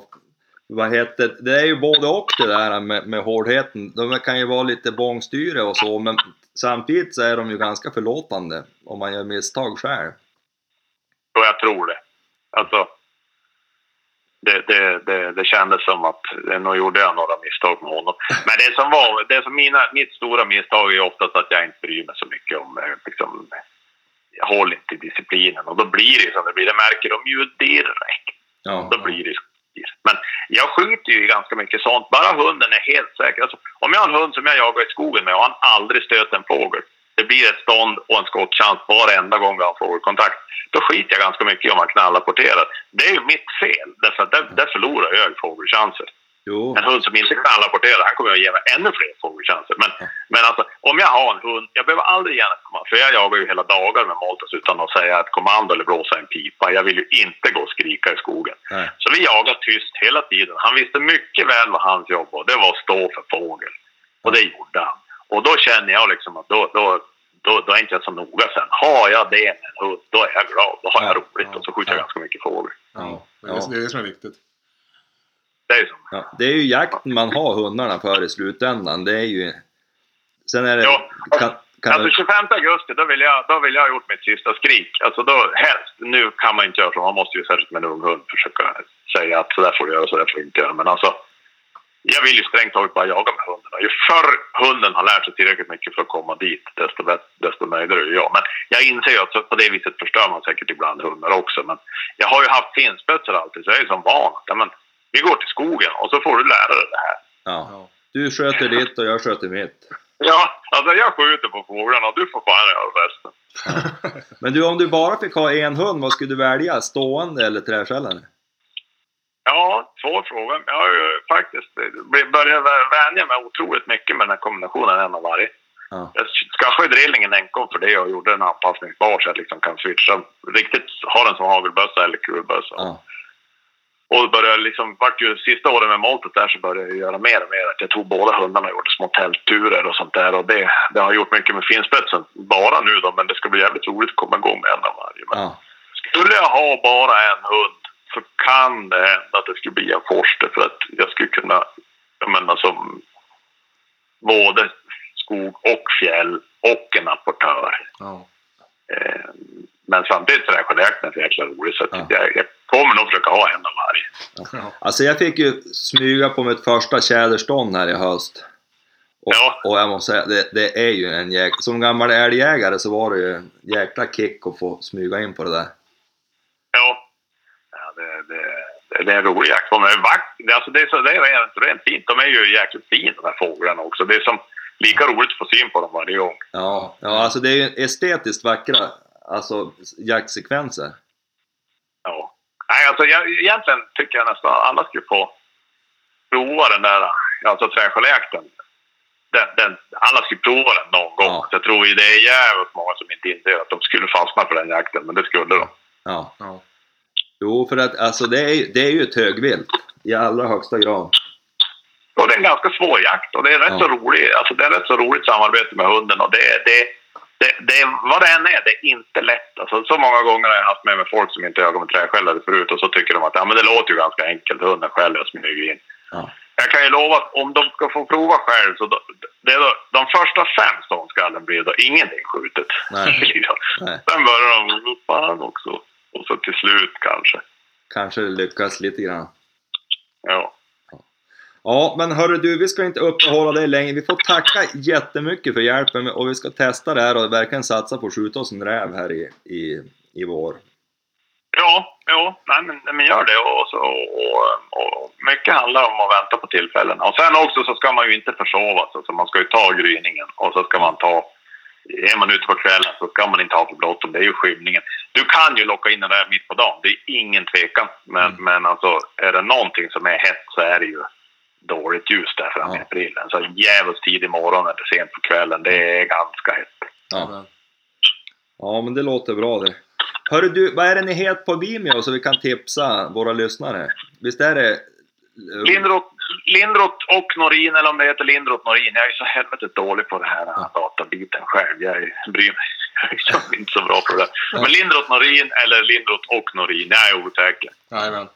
Vad heter det? är ju både och det där med, med hårdheten. De kan ju vara lite bångstyre och så, men samtidigt så är de ju ganska förlåtande om man gör misstag själv. Och jag tror det. Alltså, det, det, det, det kändes som att nog gjorde jag några misstag med honom. Men det som var, det som mina, mitt stora misstag är oftast att jag inte bryr mig så mycket om eh, liksom, jag håller inte disciplinen och då blir det som det blir. Det märker de ju direkt. Ja. Då blir det men jag skjuter ju i ganska mycket sånt. Bara hunden är helt säker. Alltså, om jag har en hund som jag jagar i skogen med och han aldrig stöter en fågel. Det blir ett stånd och en skottchans varenda gång vi har fågelkontakt. Då skiter jag ganska mycket i om han knallapporterar. Det är ju mitt fel. Därför att där, där förlorar jag fågelchanser. Jo. En hund som inte knallapporterar, han kommer att ge mig ännu fler fågelchanser. Men, men alltså, om jag har en hund, jag behöver aldrig ge en kommando. För jag jagar ju hela dagar med Maltas utan att säga ett kommando eller blåsa en pipa. Jag vill ju inte gå och skrika i skogen. Nej. Så vi jagar tyst hela tiden. Han visste mycket väl vad hans jobb var. Det var att stå för fågel. Och det gjorde han. Och då känner jag liksom att då, då, då, då är inte jag så noga sen. Har jag det med en hund, då är jag glad. Då har jag Ja, roligt och så skjuter jag ganska mycket fågel. Ja, det, Ja. är, det är det som är viktigt. Det är ju så. Ja, det är ju jakten man har hundarna för i slutändan. Det är ju... Sen är det... Ja. Kan, kan Alltså du... 25 augusti, då vill, jag, då vill jag ha gjort mitt sista skrik. Alltså då helst, nu kan man inte göra så. Man måste ju särskilt med en ung hund försöka säga att så där får du göra, så där får du inte göra. Men alltså, jag vill ju strängt taget bara jaga med hundarna. Ju förr hunden har lärt sig tillräckligt mycket för att komma dit, desto, bättre, desto nöjdare är jag. Men jag inser ju att på det viset förstör man säkert ibland hundar också. Men jag har ju haft finspetsar alltid, så jag är ju som van. Men, vi går till skogen och så får du lära dig det här. Ja. Du sköter ditt och jag sköter mitt. Ja, alltså jag skjuter på fåglarna och du får fan göra resten. Men du, om du bara fick ha en hund, vad skulle du välja? Stående eller träskällare? Ja, svår fråga. Jag har ju faktiskt börjat vä- vänja mig otroligt mycket med den här kombinationen en av varje. Ja. Jag skaffade drillingen enkom för det och gjorde den anpassningsbar så jag liksom kan switcha. Riktigt ha den som hagelbössa eller kulbössa. Ja. Och började liksom, vart ju sista åren med Moltet där så började jag göra mer och mer. Att jag tog båda hundarna och gjorde små tältturer och sånt där. Och det, det har gjort mycket med finspetsen. Bara nu då, men det ska bli jävligt roligt att komma igång med en av varje. Men Ja. skulle jag ha bara en hund så kan det hända att det skulle bli en forster för att jag skulle kunna, jag menar som både skog och fjäll och en apportör. Ja. Eh, men samtidigt så är skärjakten så jäkla rolig så Ja. jag, jag kommer nog försöka ha en av varje. Ja. Alltså jag fick ju smyga på mitt första tjäderstånd här i höst. Och, Ja. och jag måste säga, det, det är ju en jäkla... Som gammal älgjägare så var det ju en jäkla kick att få smyga in på det där. Ja, ja det, det, det, det är en rolig jakt. De är vack, det, alltså det, är så, det är rent, rent fint. De är ju jäkligt fina de här fåglarna också. Det är som lika roligt att få syn på dem varje gång. Ja, ja alltså det är ju estetiskt vackra alltså, jaktsekvenser. Ja. Nej, alltså jag, egentligen tycker jag nästan alla skulle få prova den där, alltså träskäljakten. Den, den, alla skulle prova den någon gång. Ja. Jag tror ju det är jävligt många som inte inser att de skulle fastna för den jakten, men det skulle de. Ja. Ja. Jo, för att alltså det är, ju- det är ju ett högvilt i allra högsta grad. och det är en ganska svår jakt och det är rätt Ja. så roligt. Alltså det är rätt så roligt samarbete med hunden och det, det, det, det, vad det än är, det är inte lätt. Alltså, så många gånger har jag haft med mig folk som inte jagat med träskällare förut och så tycker de att ja, men det låter ju ganska enkelt, hunden skäller och smyger in. Ja. Jag kan ju lova att om de ska få prova själv så då, det är då, de första fem ståndskallen blir då ingenting skjutet. Nej. Nej. Sen börjar de, fan också. Och så till slut kanske. Kanske det lyckas lite grann. Ja. Ja, men hörru du, vi ska inte uppehålla dig länge. Vi får tacka jättemycket för hjälpen och vi ska testa det här och verkligen satsa på att skjuta oss en räv här i, i, i vår. Ja, ja nej, men, men gör det. Och, så, och, och mycket handlar om att vänta på tillfällen. Och sen också så ska man ju inte försova sig. Så man ska ju ta gryningen och så ska man ta... Är man ute på kvällen så ska man inte ha för bråttom. Det är ju skymningen. Du kan ju locka in den där mitt på dagen. Det är ingen tvekan. Men, men alltså, är det någonting som är hett så är det ju dåligt ljus där framme i Ja. april. Så jävligt tidig morgon eller sent på kvällen. Det är ganska hett. Ja. ja, men det låter bra det. Hörru du, vad är det ni heter på Vimeo så vi kan tipsa våra lyssnare? Visst är det... Lindroth, Lindroth och Norin, eller om det heter Lindroth Norin. Jag är så helvetet dålig på det här databiten själv. Jag är- bryr mig jag är liksom inte så bra på det. Men Lindroth Norin eller Lindroth och Norin, jag är osäker. Jajamän.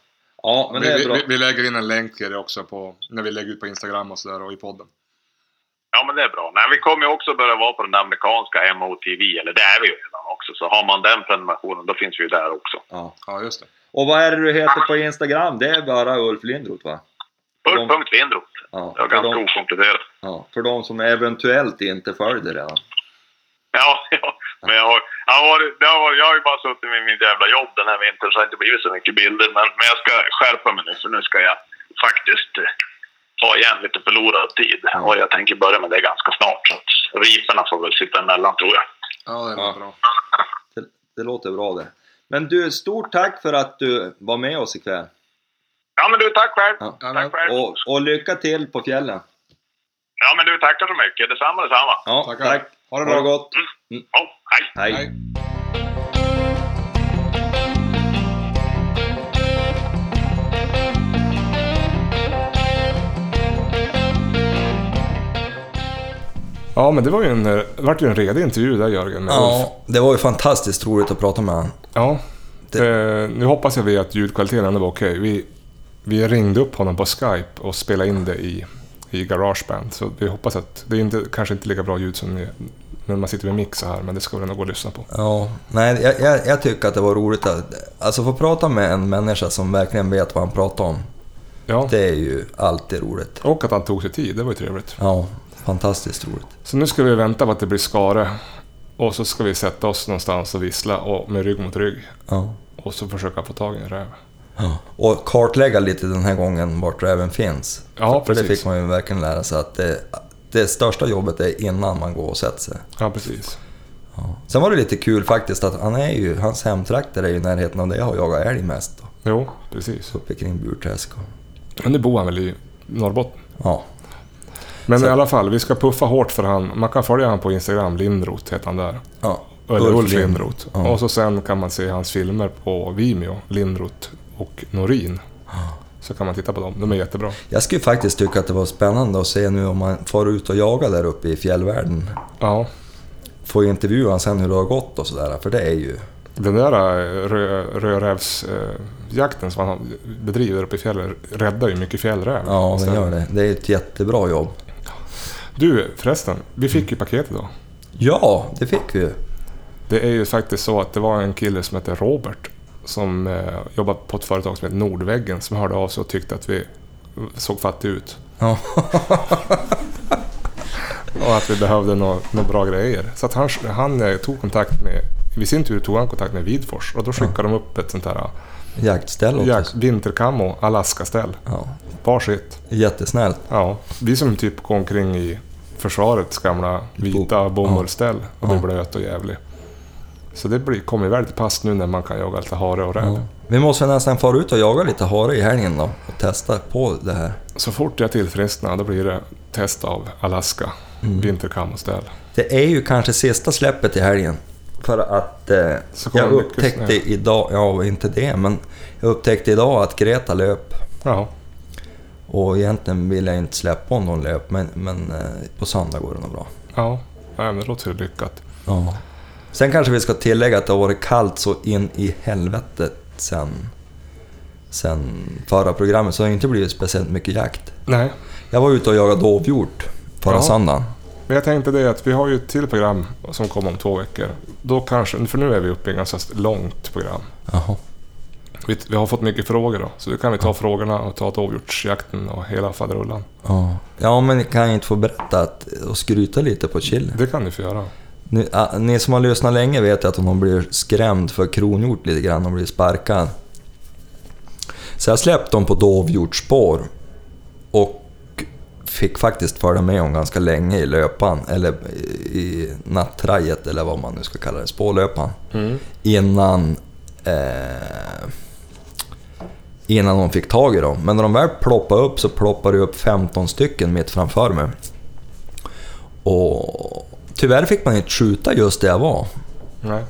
Ja, men det Vi, är bra. vi, vi lägger in en länk till det också på, när vi lägger ut på Instagram och sådär och i podden. Ja, men det är bra. Nej, vi kommer ju också börja vara på den amerikanska MOTV, eller det är vi ju redan också. Så har man den prenumerationen, då finns vi ju där också. Ja. Ja, just det. Och vad är det du heter på Instagram? Det är bara Ulf Lindroth va? Ulf.Lindroth. Ja, Det var för ganska de, okomplicerat. ja, för de som eventuellt inte följer det redan. Ja, ja. Men jag har, jag, har varit, det har varit, jag har ju bara suttit med mitt jävla jobb den här vintern så det har inte blivit så mycket bilder. Men, men jag ska skärpa mig nu för nu ska jag faktiskt eh, ta igen lite förlorad tid. Och jag tänker börja med det ganska snart. Så att riporna får väl sitta emellan tror jag. Ja, det Ja. bra. Det, det låter bra det. Men du, stort tack för att du var med oss ikväll. Ja men du, tack själv. Ja. Tack själv. Och, och lycka till på fjällen. Ja men du, tackar så mycket. Detsamma, detsamma. Ja, Tackar. tack. Ha det bra. gott. Ja, hej. Hej. Hej. Ja, men det var ju en, det vart ju en redig intervju där Jörgen Ulf. Ja, det var ju fantastiskt roligt att prata med honom. Ja. Det- Eh, nu hoppas jag vi att ljudkvaliteten ändå var okej. Vi, vi ringde upp honom på Skype och spelade in det i, i Garageband. Så vi hoppas att det är inte, kanske inte lika bra ljud som ni- när man sitter med mix så här, men det ska väl ändå gå att lyssna på. Ja, nej, jag, jag, jag tycker att det var roligt att alltså, få prata med en människa som verkligen vet vad han pratar om. Ja. Det är ju alltid roligt. Och att han tog sig tid, det var ju trevligt. Ja, fantastiskt roligt. Så nu ska vi vänta på att det blir skare. Och så ska vi sätta oss någonstans och vissla och med rygg mot rygg. Ja. Och så försöka få tag i en räv. Ja. Och kartlägga lite den här gången vart räven finns. Ja, För det precis. fick man ju verkligen lära sig att det, det största jobbet är innan man går och sätter sig. Ja, precis. Ja. Sen var det lite kul faktiskt att han är ju, hans hemtrakter är ju i närheten av där jag har jagat älg mest. Då, Jo, precis. uppe kring Burträsk. och- Men nu bor han väl i Norrbotten. Ja, Men Så- i alla fall, vi ska puffa hårt för han. Man kan följa han på Instagram, Lindroth heter han där. ja. Eller Ulf, Lind- Lindroth. Ja. Och så sen kan man se hans filmer på Vimeo, Lindroth och Norin. Så kan man titta på dem, de är jättebra. Jag skulle faktiskt tycka att det var spännande att se nu om man får ut och jaga där uppe i fjällvärlden. Ja, Få intervjua sen hur det har gått och sådär, för det är ju... den där eh, rö, rödrävsjakten som han bedriver uppe i fjällen räddar ju mycket fjällräv. Ja, den gör det. Det är ett jättebra jobb. Du förresten, vi fick ju paket idag. Ja, det fick vi. Det är ju faktiskt så att det var en kille som heter Robert som eh, jobbar på ett företag som heter Nordväggen som hörde av sig och tyckte att vi såg fattiga ut. Ja. Och att vi behövde några nå bra grejer. Så att han, han eh, tog kontakt med, i sin tur tog han kontakt med Vidfors och då skickade de upp ett sånt här Jaktställ åt jak, oss. vinterkammo Alaska-ställ. Ja. Varsitt. Jättesnällt. Ja, vi som typ går omkring i försvarets gamla vita bomullsställ och blir Ja. blöt och jävlig. Så det blir, kommer väl till pass nu när man kan jaga lite hare och räv. Ja. Vi måste nästan fara ut och jaga lite hare i helgen då och testa på det här. Så fort jag tillfrisknar då blir det test av Alaska Mm. vinterkammoställ. Det är ju kanske sista släppet i helgen. För att eh, jag upptäckte idag, ja inte det, men jag upptäckte idag att Greta löp. Ja, Och egentligen vill jag inte släppa om någon löp, men, men eh, på söndag går det nog bra. Ja, ja men det låter ju lyckat. Ja. Sen kanske vi ska tillägga att det har varit kallt så in i helvetet sen, sen förra programmet, så det har inte blivit speciellt mycket jakt. Nej, Jag var ute och jagade dovhjort förra Ja. söndagen. men jag tänkte det att vi har ju ett till program som kommer om två veckor. Då kanske, för nu är vi uppe i ett ganska långt program. Jaha. Vi, vi har fått mycket frågor då, så då kan vi ta frågorna och ta dovhjortsjakten och hela faderullan. Ja. ja, men kan jag inte få berätta att, och skryta lite på chill? Det kan du få göra. Ni, ah, ni som har lyssnat länge vet att hon blivit skrämd för kronhjort lite grann och blivit sparkad. Så jag släppte dem på dovhjortsspår och fick faktiskt följa med om ganska länge i löpan, eller i nattrajet eller vad man nu ska kalla det, spårlöpan. Mm. Innan, eh, innan de fick tag i dem. Men när de väl ploppade upp så ploppade det upp 15 stycken mitt framför mig. Och tyvärr fick man inte skjuta just där jag var. Nej,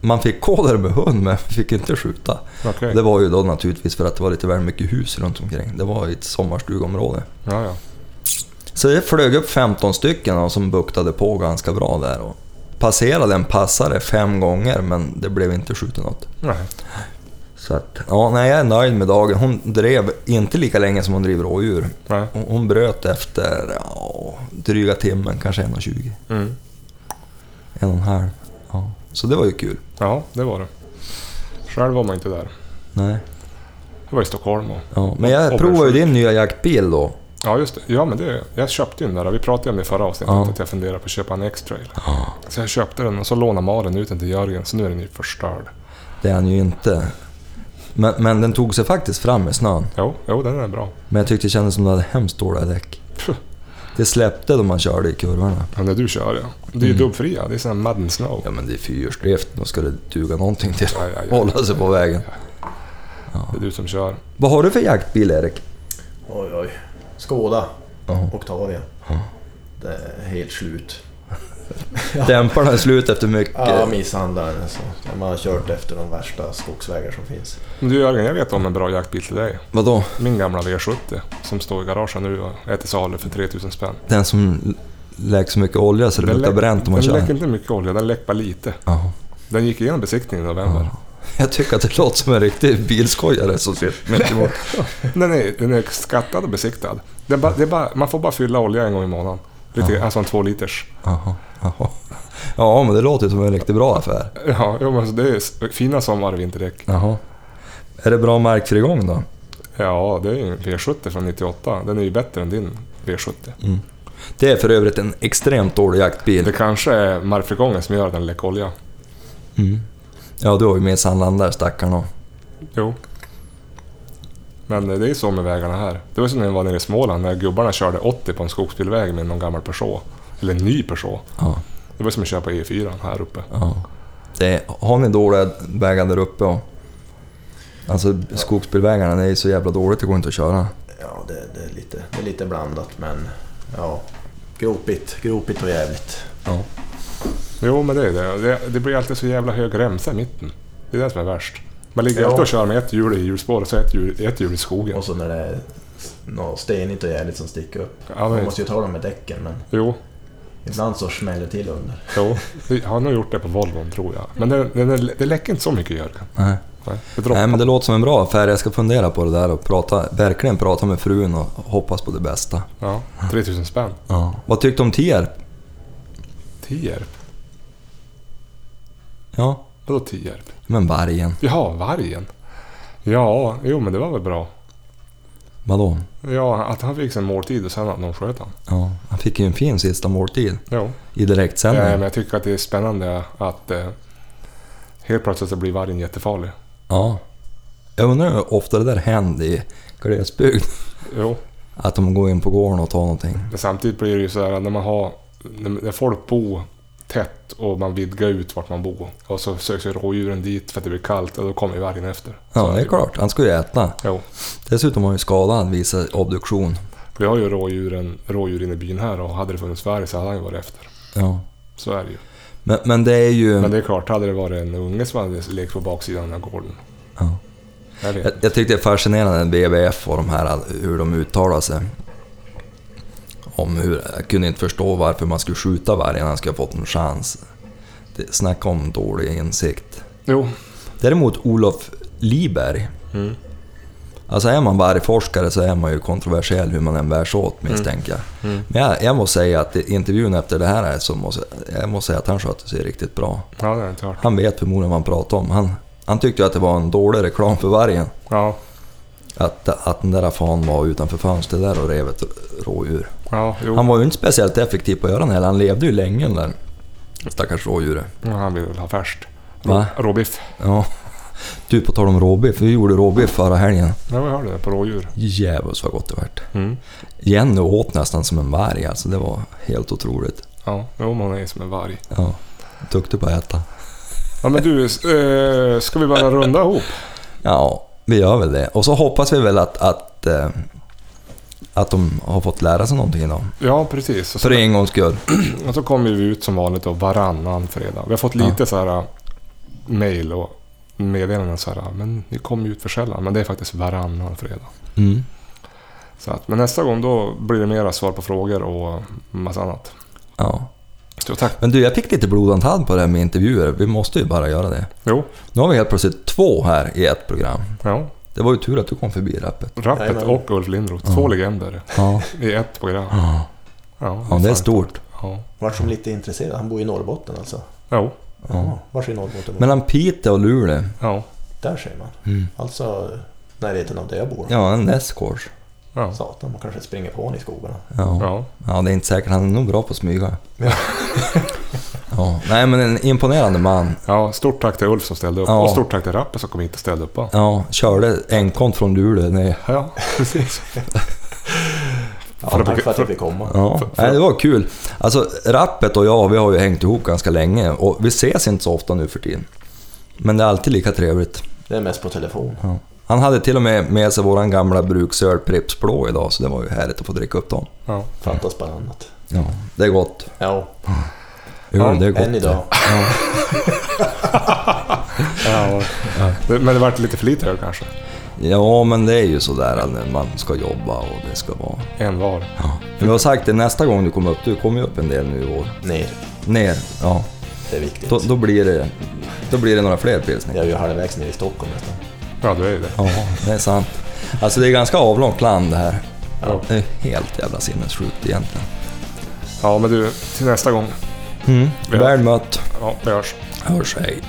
Man fick gå där med hund men fick inte skjuta. okej. Det var ju då naturligtvis för att det var lite väl mycket hus runt omkring. Det var ett sommarstugområde. Ja, ja. Så det flög upp 15 stycken och som buktade på ganska bra där. Och passerade en passare fem gånger men det blev inte skjutet något. Nej. Så att, ja, nej, jag är nöjd med dagen. Hon drev inte lika länge som hon driver rådjur. Nej. Hon, hon bröt efter ja, dryga timmen, kanske 1.20. Mm. En och en halv. Ja. Så det var ju kul. Ja, det var det. Själv var man inte där. Nej. Jag var i Stockholm och... Ja. Men jag Och- provade ju din nya jaktbil då. Ja, just det. Ja, men det... Jag köpte ju den där. Vi pratade om det i förra avsnittet, Ja. att jag funderar på att köpa en X-Trail. Så jag köpte den och så lånade Maren ut den till Jörgen, så nu är den ju förstörd. Det är han ju inte. Men, men den tog sig faktiskt fram i snön. Jo, jo, den är bra. Men jag tyckte det kändes som att det hade hemskt dåliga däck. Det släppte då man körde i kurvorna. Ja, när du kör ja. Det är ju Mm. dubbfria. Det är sån här Madden Snow. Ja men det är fyrhjulsdrift, då ska det duga någonting till Ja, ja, att ja. hålla sig på vägen. Det är du som kör. Vad har du för jaktbil Erik? Oj, oj. Skåda. Ja. Octavia. Det är helt slut. Dämparna är slut efter mycket. Ja, misshandlar den. Så. Man har kört efter de värsta skogsvägar som finns. Men du Jörgen, jag vet om en bra jaktbil till dig. Vadå? Min gamla V70 som står i garagen nu och är till salu för 3000 spänn. Den som lägger så mycket olja så det luktar bränt om man den kör? läcker inte mycket olja, den läcker bara lite. Ja. Den gick igenom besiktningen i november. Jag tycker att det låter som en riktig bilskojare som sitter mitt emot. Den, är, den är skattad och besiktad. Den bara, det är bara, man får bara fylla olja en gång i månaden. Lite, Alltså en två liters. Jaha, jaha. Ja, men det låter ju som en riktigt bra affär. Ja, jo, men alltså det är fina sommar och vinterdäck. Jaha. Är det bra markfrigång då? Ja, det är ju en V70 från 98. Den är ju bättre än din V70. Det är för övrigt en extremt dålig jaktbil. Det kanske är markfrigången som gör att den läcker olja. Mm. Ja, du har ju med sandland där stackarn och... Jo. Men det är ju så med vägarna här. Det var som när jag var nere i Småland när gubbarna körde 80 på en skogsbilväg med någon gammal Peugeot. Eller en ny Peugeot. Ja, Det var som att köra på E4 här uppe. ja. Det är, har ni dåliga vägar där uppe och... Alltså skogsbilvägarna, det är ju så jävla dåligt, det går inte att köra. Ja, det, det, är lite, det är lite blandat men ja, gropigt, gropigt och jävligt. Ja. Jo, men det är det. det. Det blir alltid så jävla hög remsa i mitten. Det är det som är värst. Man ligger Ja. alltid och kör med ett hjul i hjulspår och så ett hjul, ett hjul i skogen. Och så när det är något stenigt och jävligt som sticker upp. Ja, Man måste ju ta dem med däcken men jo, ibland så smäller det till under. jo. Jag har nog gjort det på Volvon tror jag. Men det, det, det läcker inte så mycket Jörgen. Nej. Nej. Nej, men det låter som en bra affär. Jag ska fundera på det där och prata, verkligen prata med frun och hoppas på det bästa. Ja, 3000 spänn. Ja. Vad tyckte du om Tierp? Tierp? Ja, Vadå Tierp? men vargen. Jaha, vargen. Ja, jo men det var väl bra. Vadå? Ja, att han fick sin måltid och sen att någon sköt han. Ja, han fick ju en fin sista måltid Jo. i direktsändning. Ja, men jag tycker att det är spännande att eh, helt plötsligt så blir vargen jättefarlig. Ja. Jag undrar hur ofta det där händer i glesbygd. Jo. Att de går in på gården och tar någonting. Men samtidigt blir det ju så här när man har... När när folk bor tätt och man vidgar ut vart man bor. Och så söker sig rådjuren dit för att det blir kallt och då kommer ju vargen efter. Ja, det är klart. Han ska ju äta. Jo. Dessutom han ju skadad vid obduktion. Vi har ju rådjuren, rådjur inne i byn här och hade det funnits varg så hade han ju varit efter. Ja. Så är det ju. Men, men det är ju... Men det är klart, hade det varit en unge som hade lekt på baksidan av gården. Ja. Jag. Jag, jag tyckte det är fascinerande BBF och de här, hur de uttalar sig. Om hur, jag kunde inte förstå varför man skulle skjuta vargen när han skulle ha fått en chans. Det, snacka om dålig insikt. Jo. Däremot Olof Liberg. Mm. Alltså är man vargforskare så är man ju kontroversiell hur man än bär sig åt misstänker jag. Mm. Men jag, jag måste säga att intervjun efter det här är så måste, jag måste säga att han sköter sig riktigt bra. Ja, det inte hört. Han vet förmodligen vad han pratar om. Han, han tyckte att det var en dålig reklam för vargen. Ja. Att, att den där fan var utanför fönstret där och rev ett rådjur. Ja. Han var ju inte speciellt effektiv på att göra det heller. Han levde ju länge den där stackars rådjuret. Ja, han vill väl ha färskt. Va? Råbiff. Ja. Du, på tal om råbiff. Vi gjorde råbiff förra helgen. Ja, jag hörde det. På rådjur. Jävlar vad gott det vart. Mm. Jenny åt nästan som en varg alltså. Det var helt otroligt. Ja, jo, man är som en varg. Ja. Duktig på att äta. Ja, men du, eh, ska vi bara runda ihop? Ja, vi gör väl det. Och så hoppas vi väl att, att, eh, att de har fått lära sig någonting idag. Ja, precis. Och så, För en gångs skull. och så kommer vi ut som vanligt då varannan fredag. Vi har fått lite så här äh, mail och meddelanden så här, men ni kommer ut för sällan. Men det är faktiskt varannan fredag. Mm. Så att, men nästa gång då blir det mera svar på frågor och massa annat. Ja. Så tack. Men du, jag fick lite blodantad på det här med intervjuer. Vi måste ju bara göra det. Jo, Nu har vi helt plötsligt två här i ett program. ja. Det var ju tur att du kom förbi rappet. Rappet Jajamän. och Ulf Lindroth. Två legender Ja, i ett program. ja. Ja, ja det är stort. Ja. Vart som lite intresserad. Han bor i Norrbotten alltså. Jo, Ja. Vars i Norrbotten? Mellan Piteå och Luleå. ja. Där ser man. Mm. Alltså närheten av där jag bor. Ja, en nästkors. Ja. Satan, man kanske springer på honom i skogarna. Ja. ja. ja, det är inte säkert. Han är nog bra på att smyga. Ja. Ja. Nej, men en imponerande man. Ja, stort tack till Ulf som ställde upp. Ja. Och stort tack till Rappe som kom hit och ställde upp. Ja, körde enkont från Luleå ner. Ja, precis. Ja, För tack för att jag fick komma. Ja, För- för- Nej, det var kul. Alltså, Rappet och jag, vi har ju hängt ihop ganska länge och vi ses inte så ofta nu för tiden. Men det är alltid lika trevligt. Det är mest på telefon. Ja. Han hade till och med med sig våran gamla bruksöl Pripps Blå idag, så det var ju härligt att få dricka upp dem. Ja. Fattas bara annat. Ja, det är gott. Ja, Öl, Ja, det är gott. än idag. Ja, det- Men det vart lite för lite öl kanske. Ja, men det är ju sådär när man ska jobba och det ska vara... En var. Ja. Men vi har sagt det nästa gång du kommer upp, du kommer ju upp en del nu i år. Ner. Ner, ja. Det är viktigt. Då, då, blir, det, då blir det några fler pilsner. Jag är ju halvvägs ner i Stockholm nästan. Ja, du är ju det. Ja, det är sant. Alltså det är ganska avlångt land det här. Ja. Det är helt jävla sinnessjukt egentligen. Ja, men du, till nästa gång. Mm. Väl mött. Ja, vi hörs. Hörs, hej.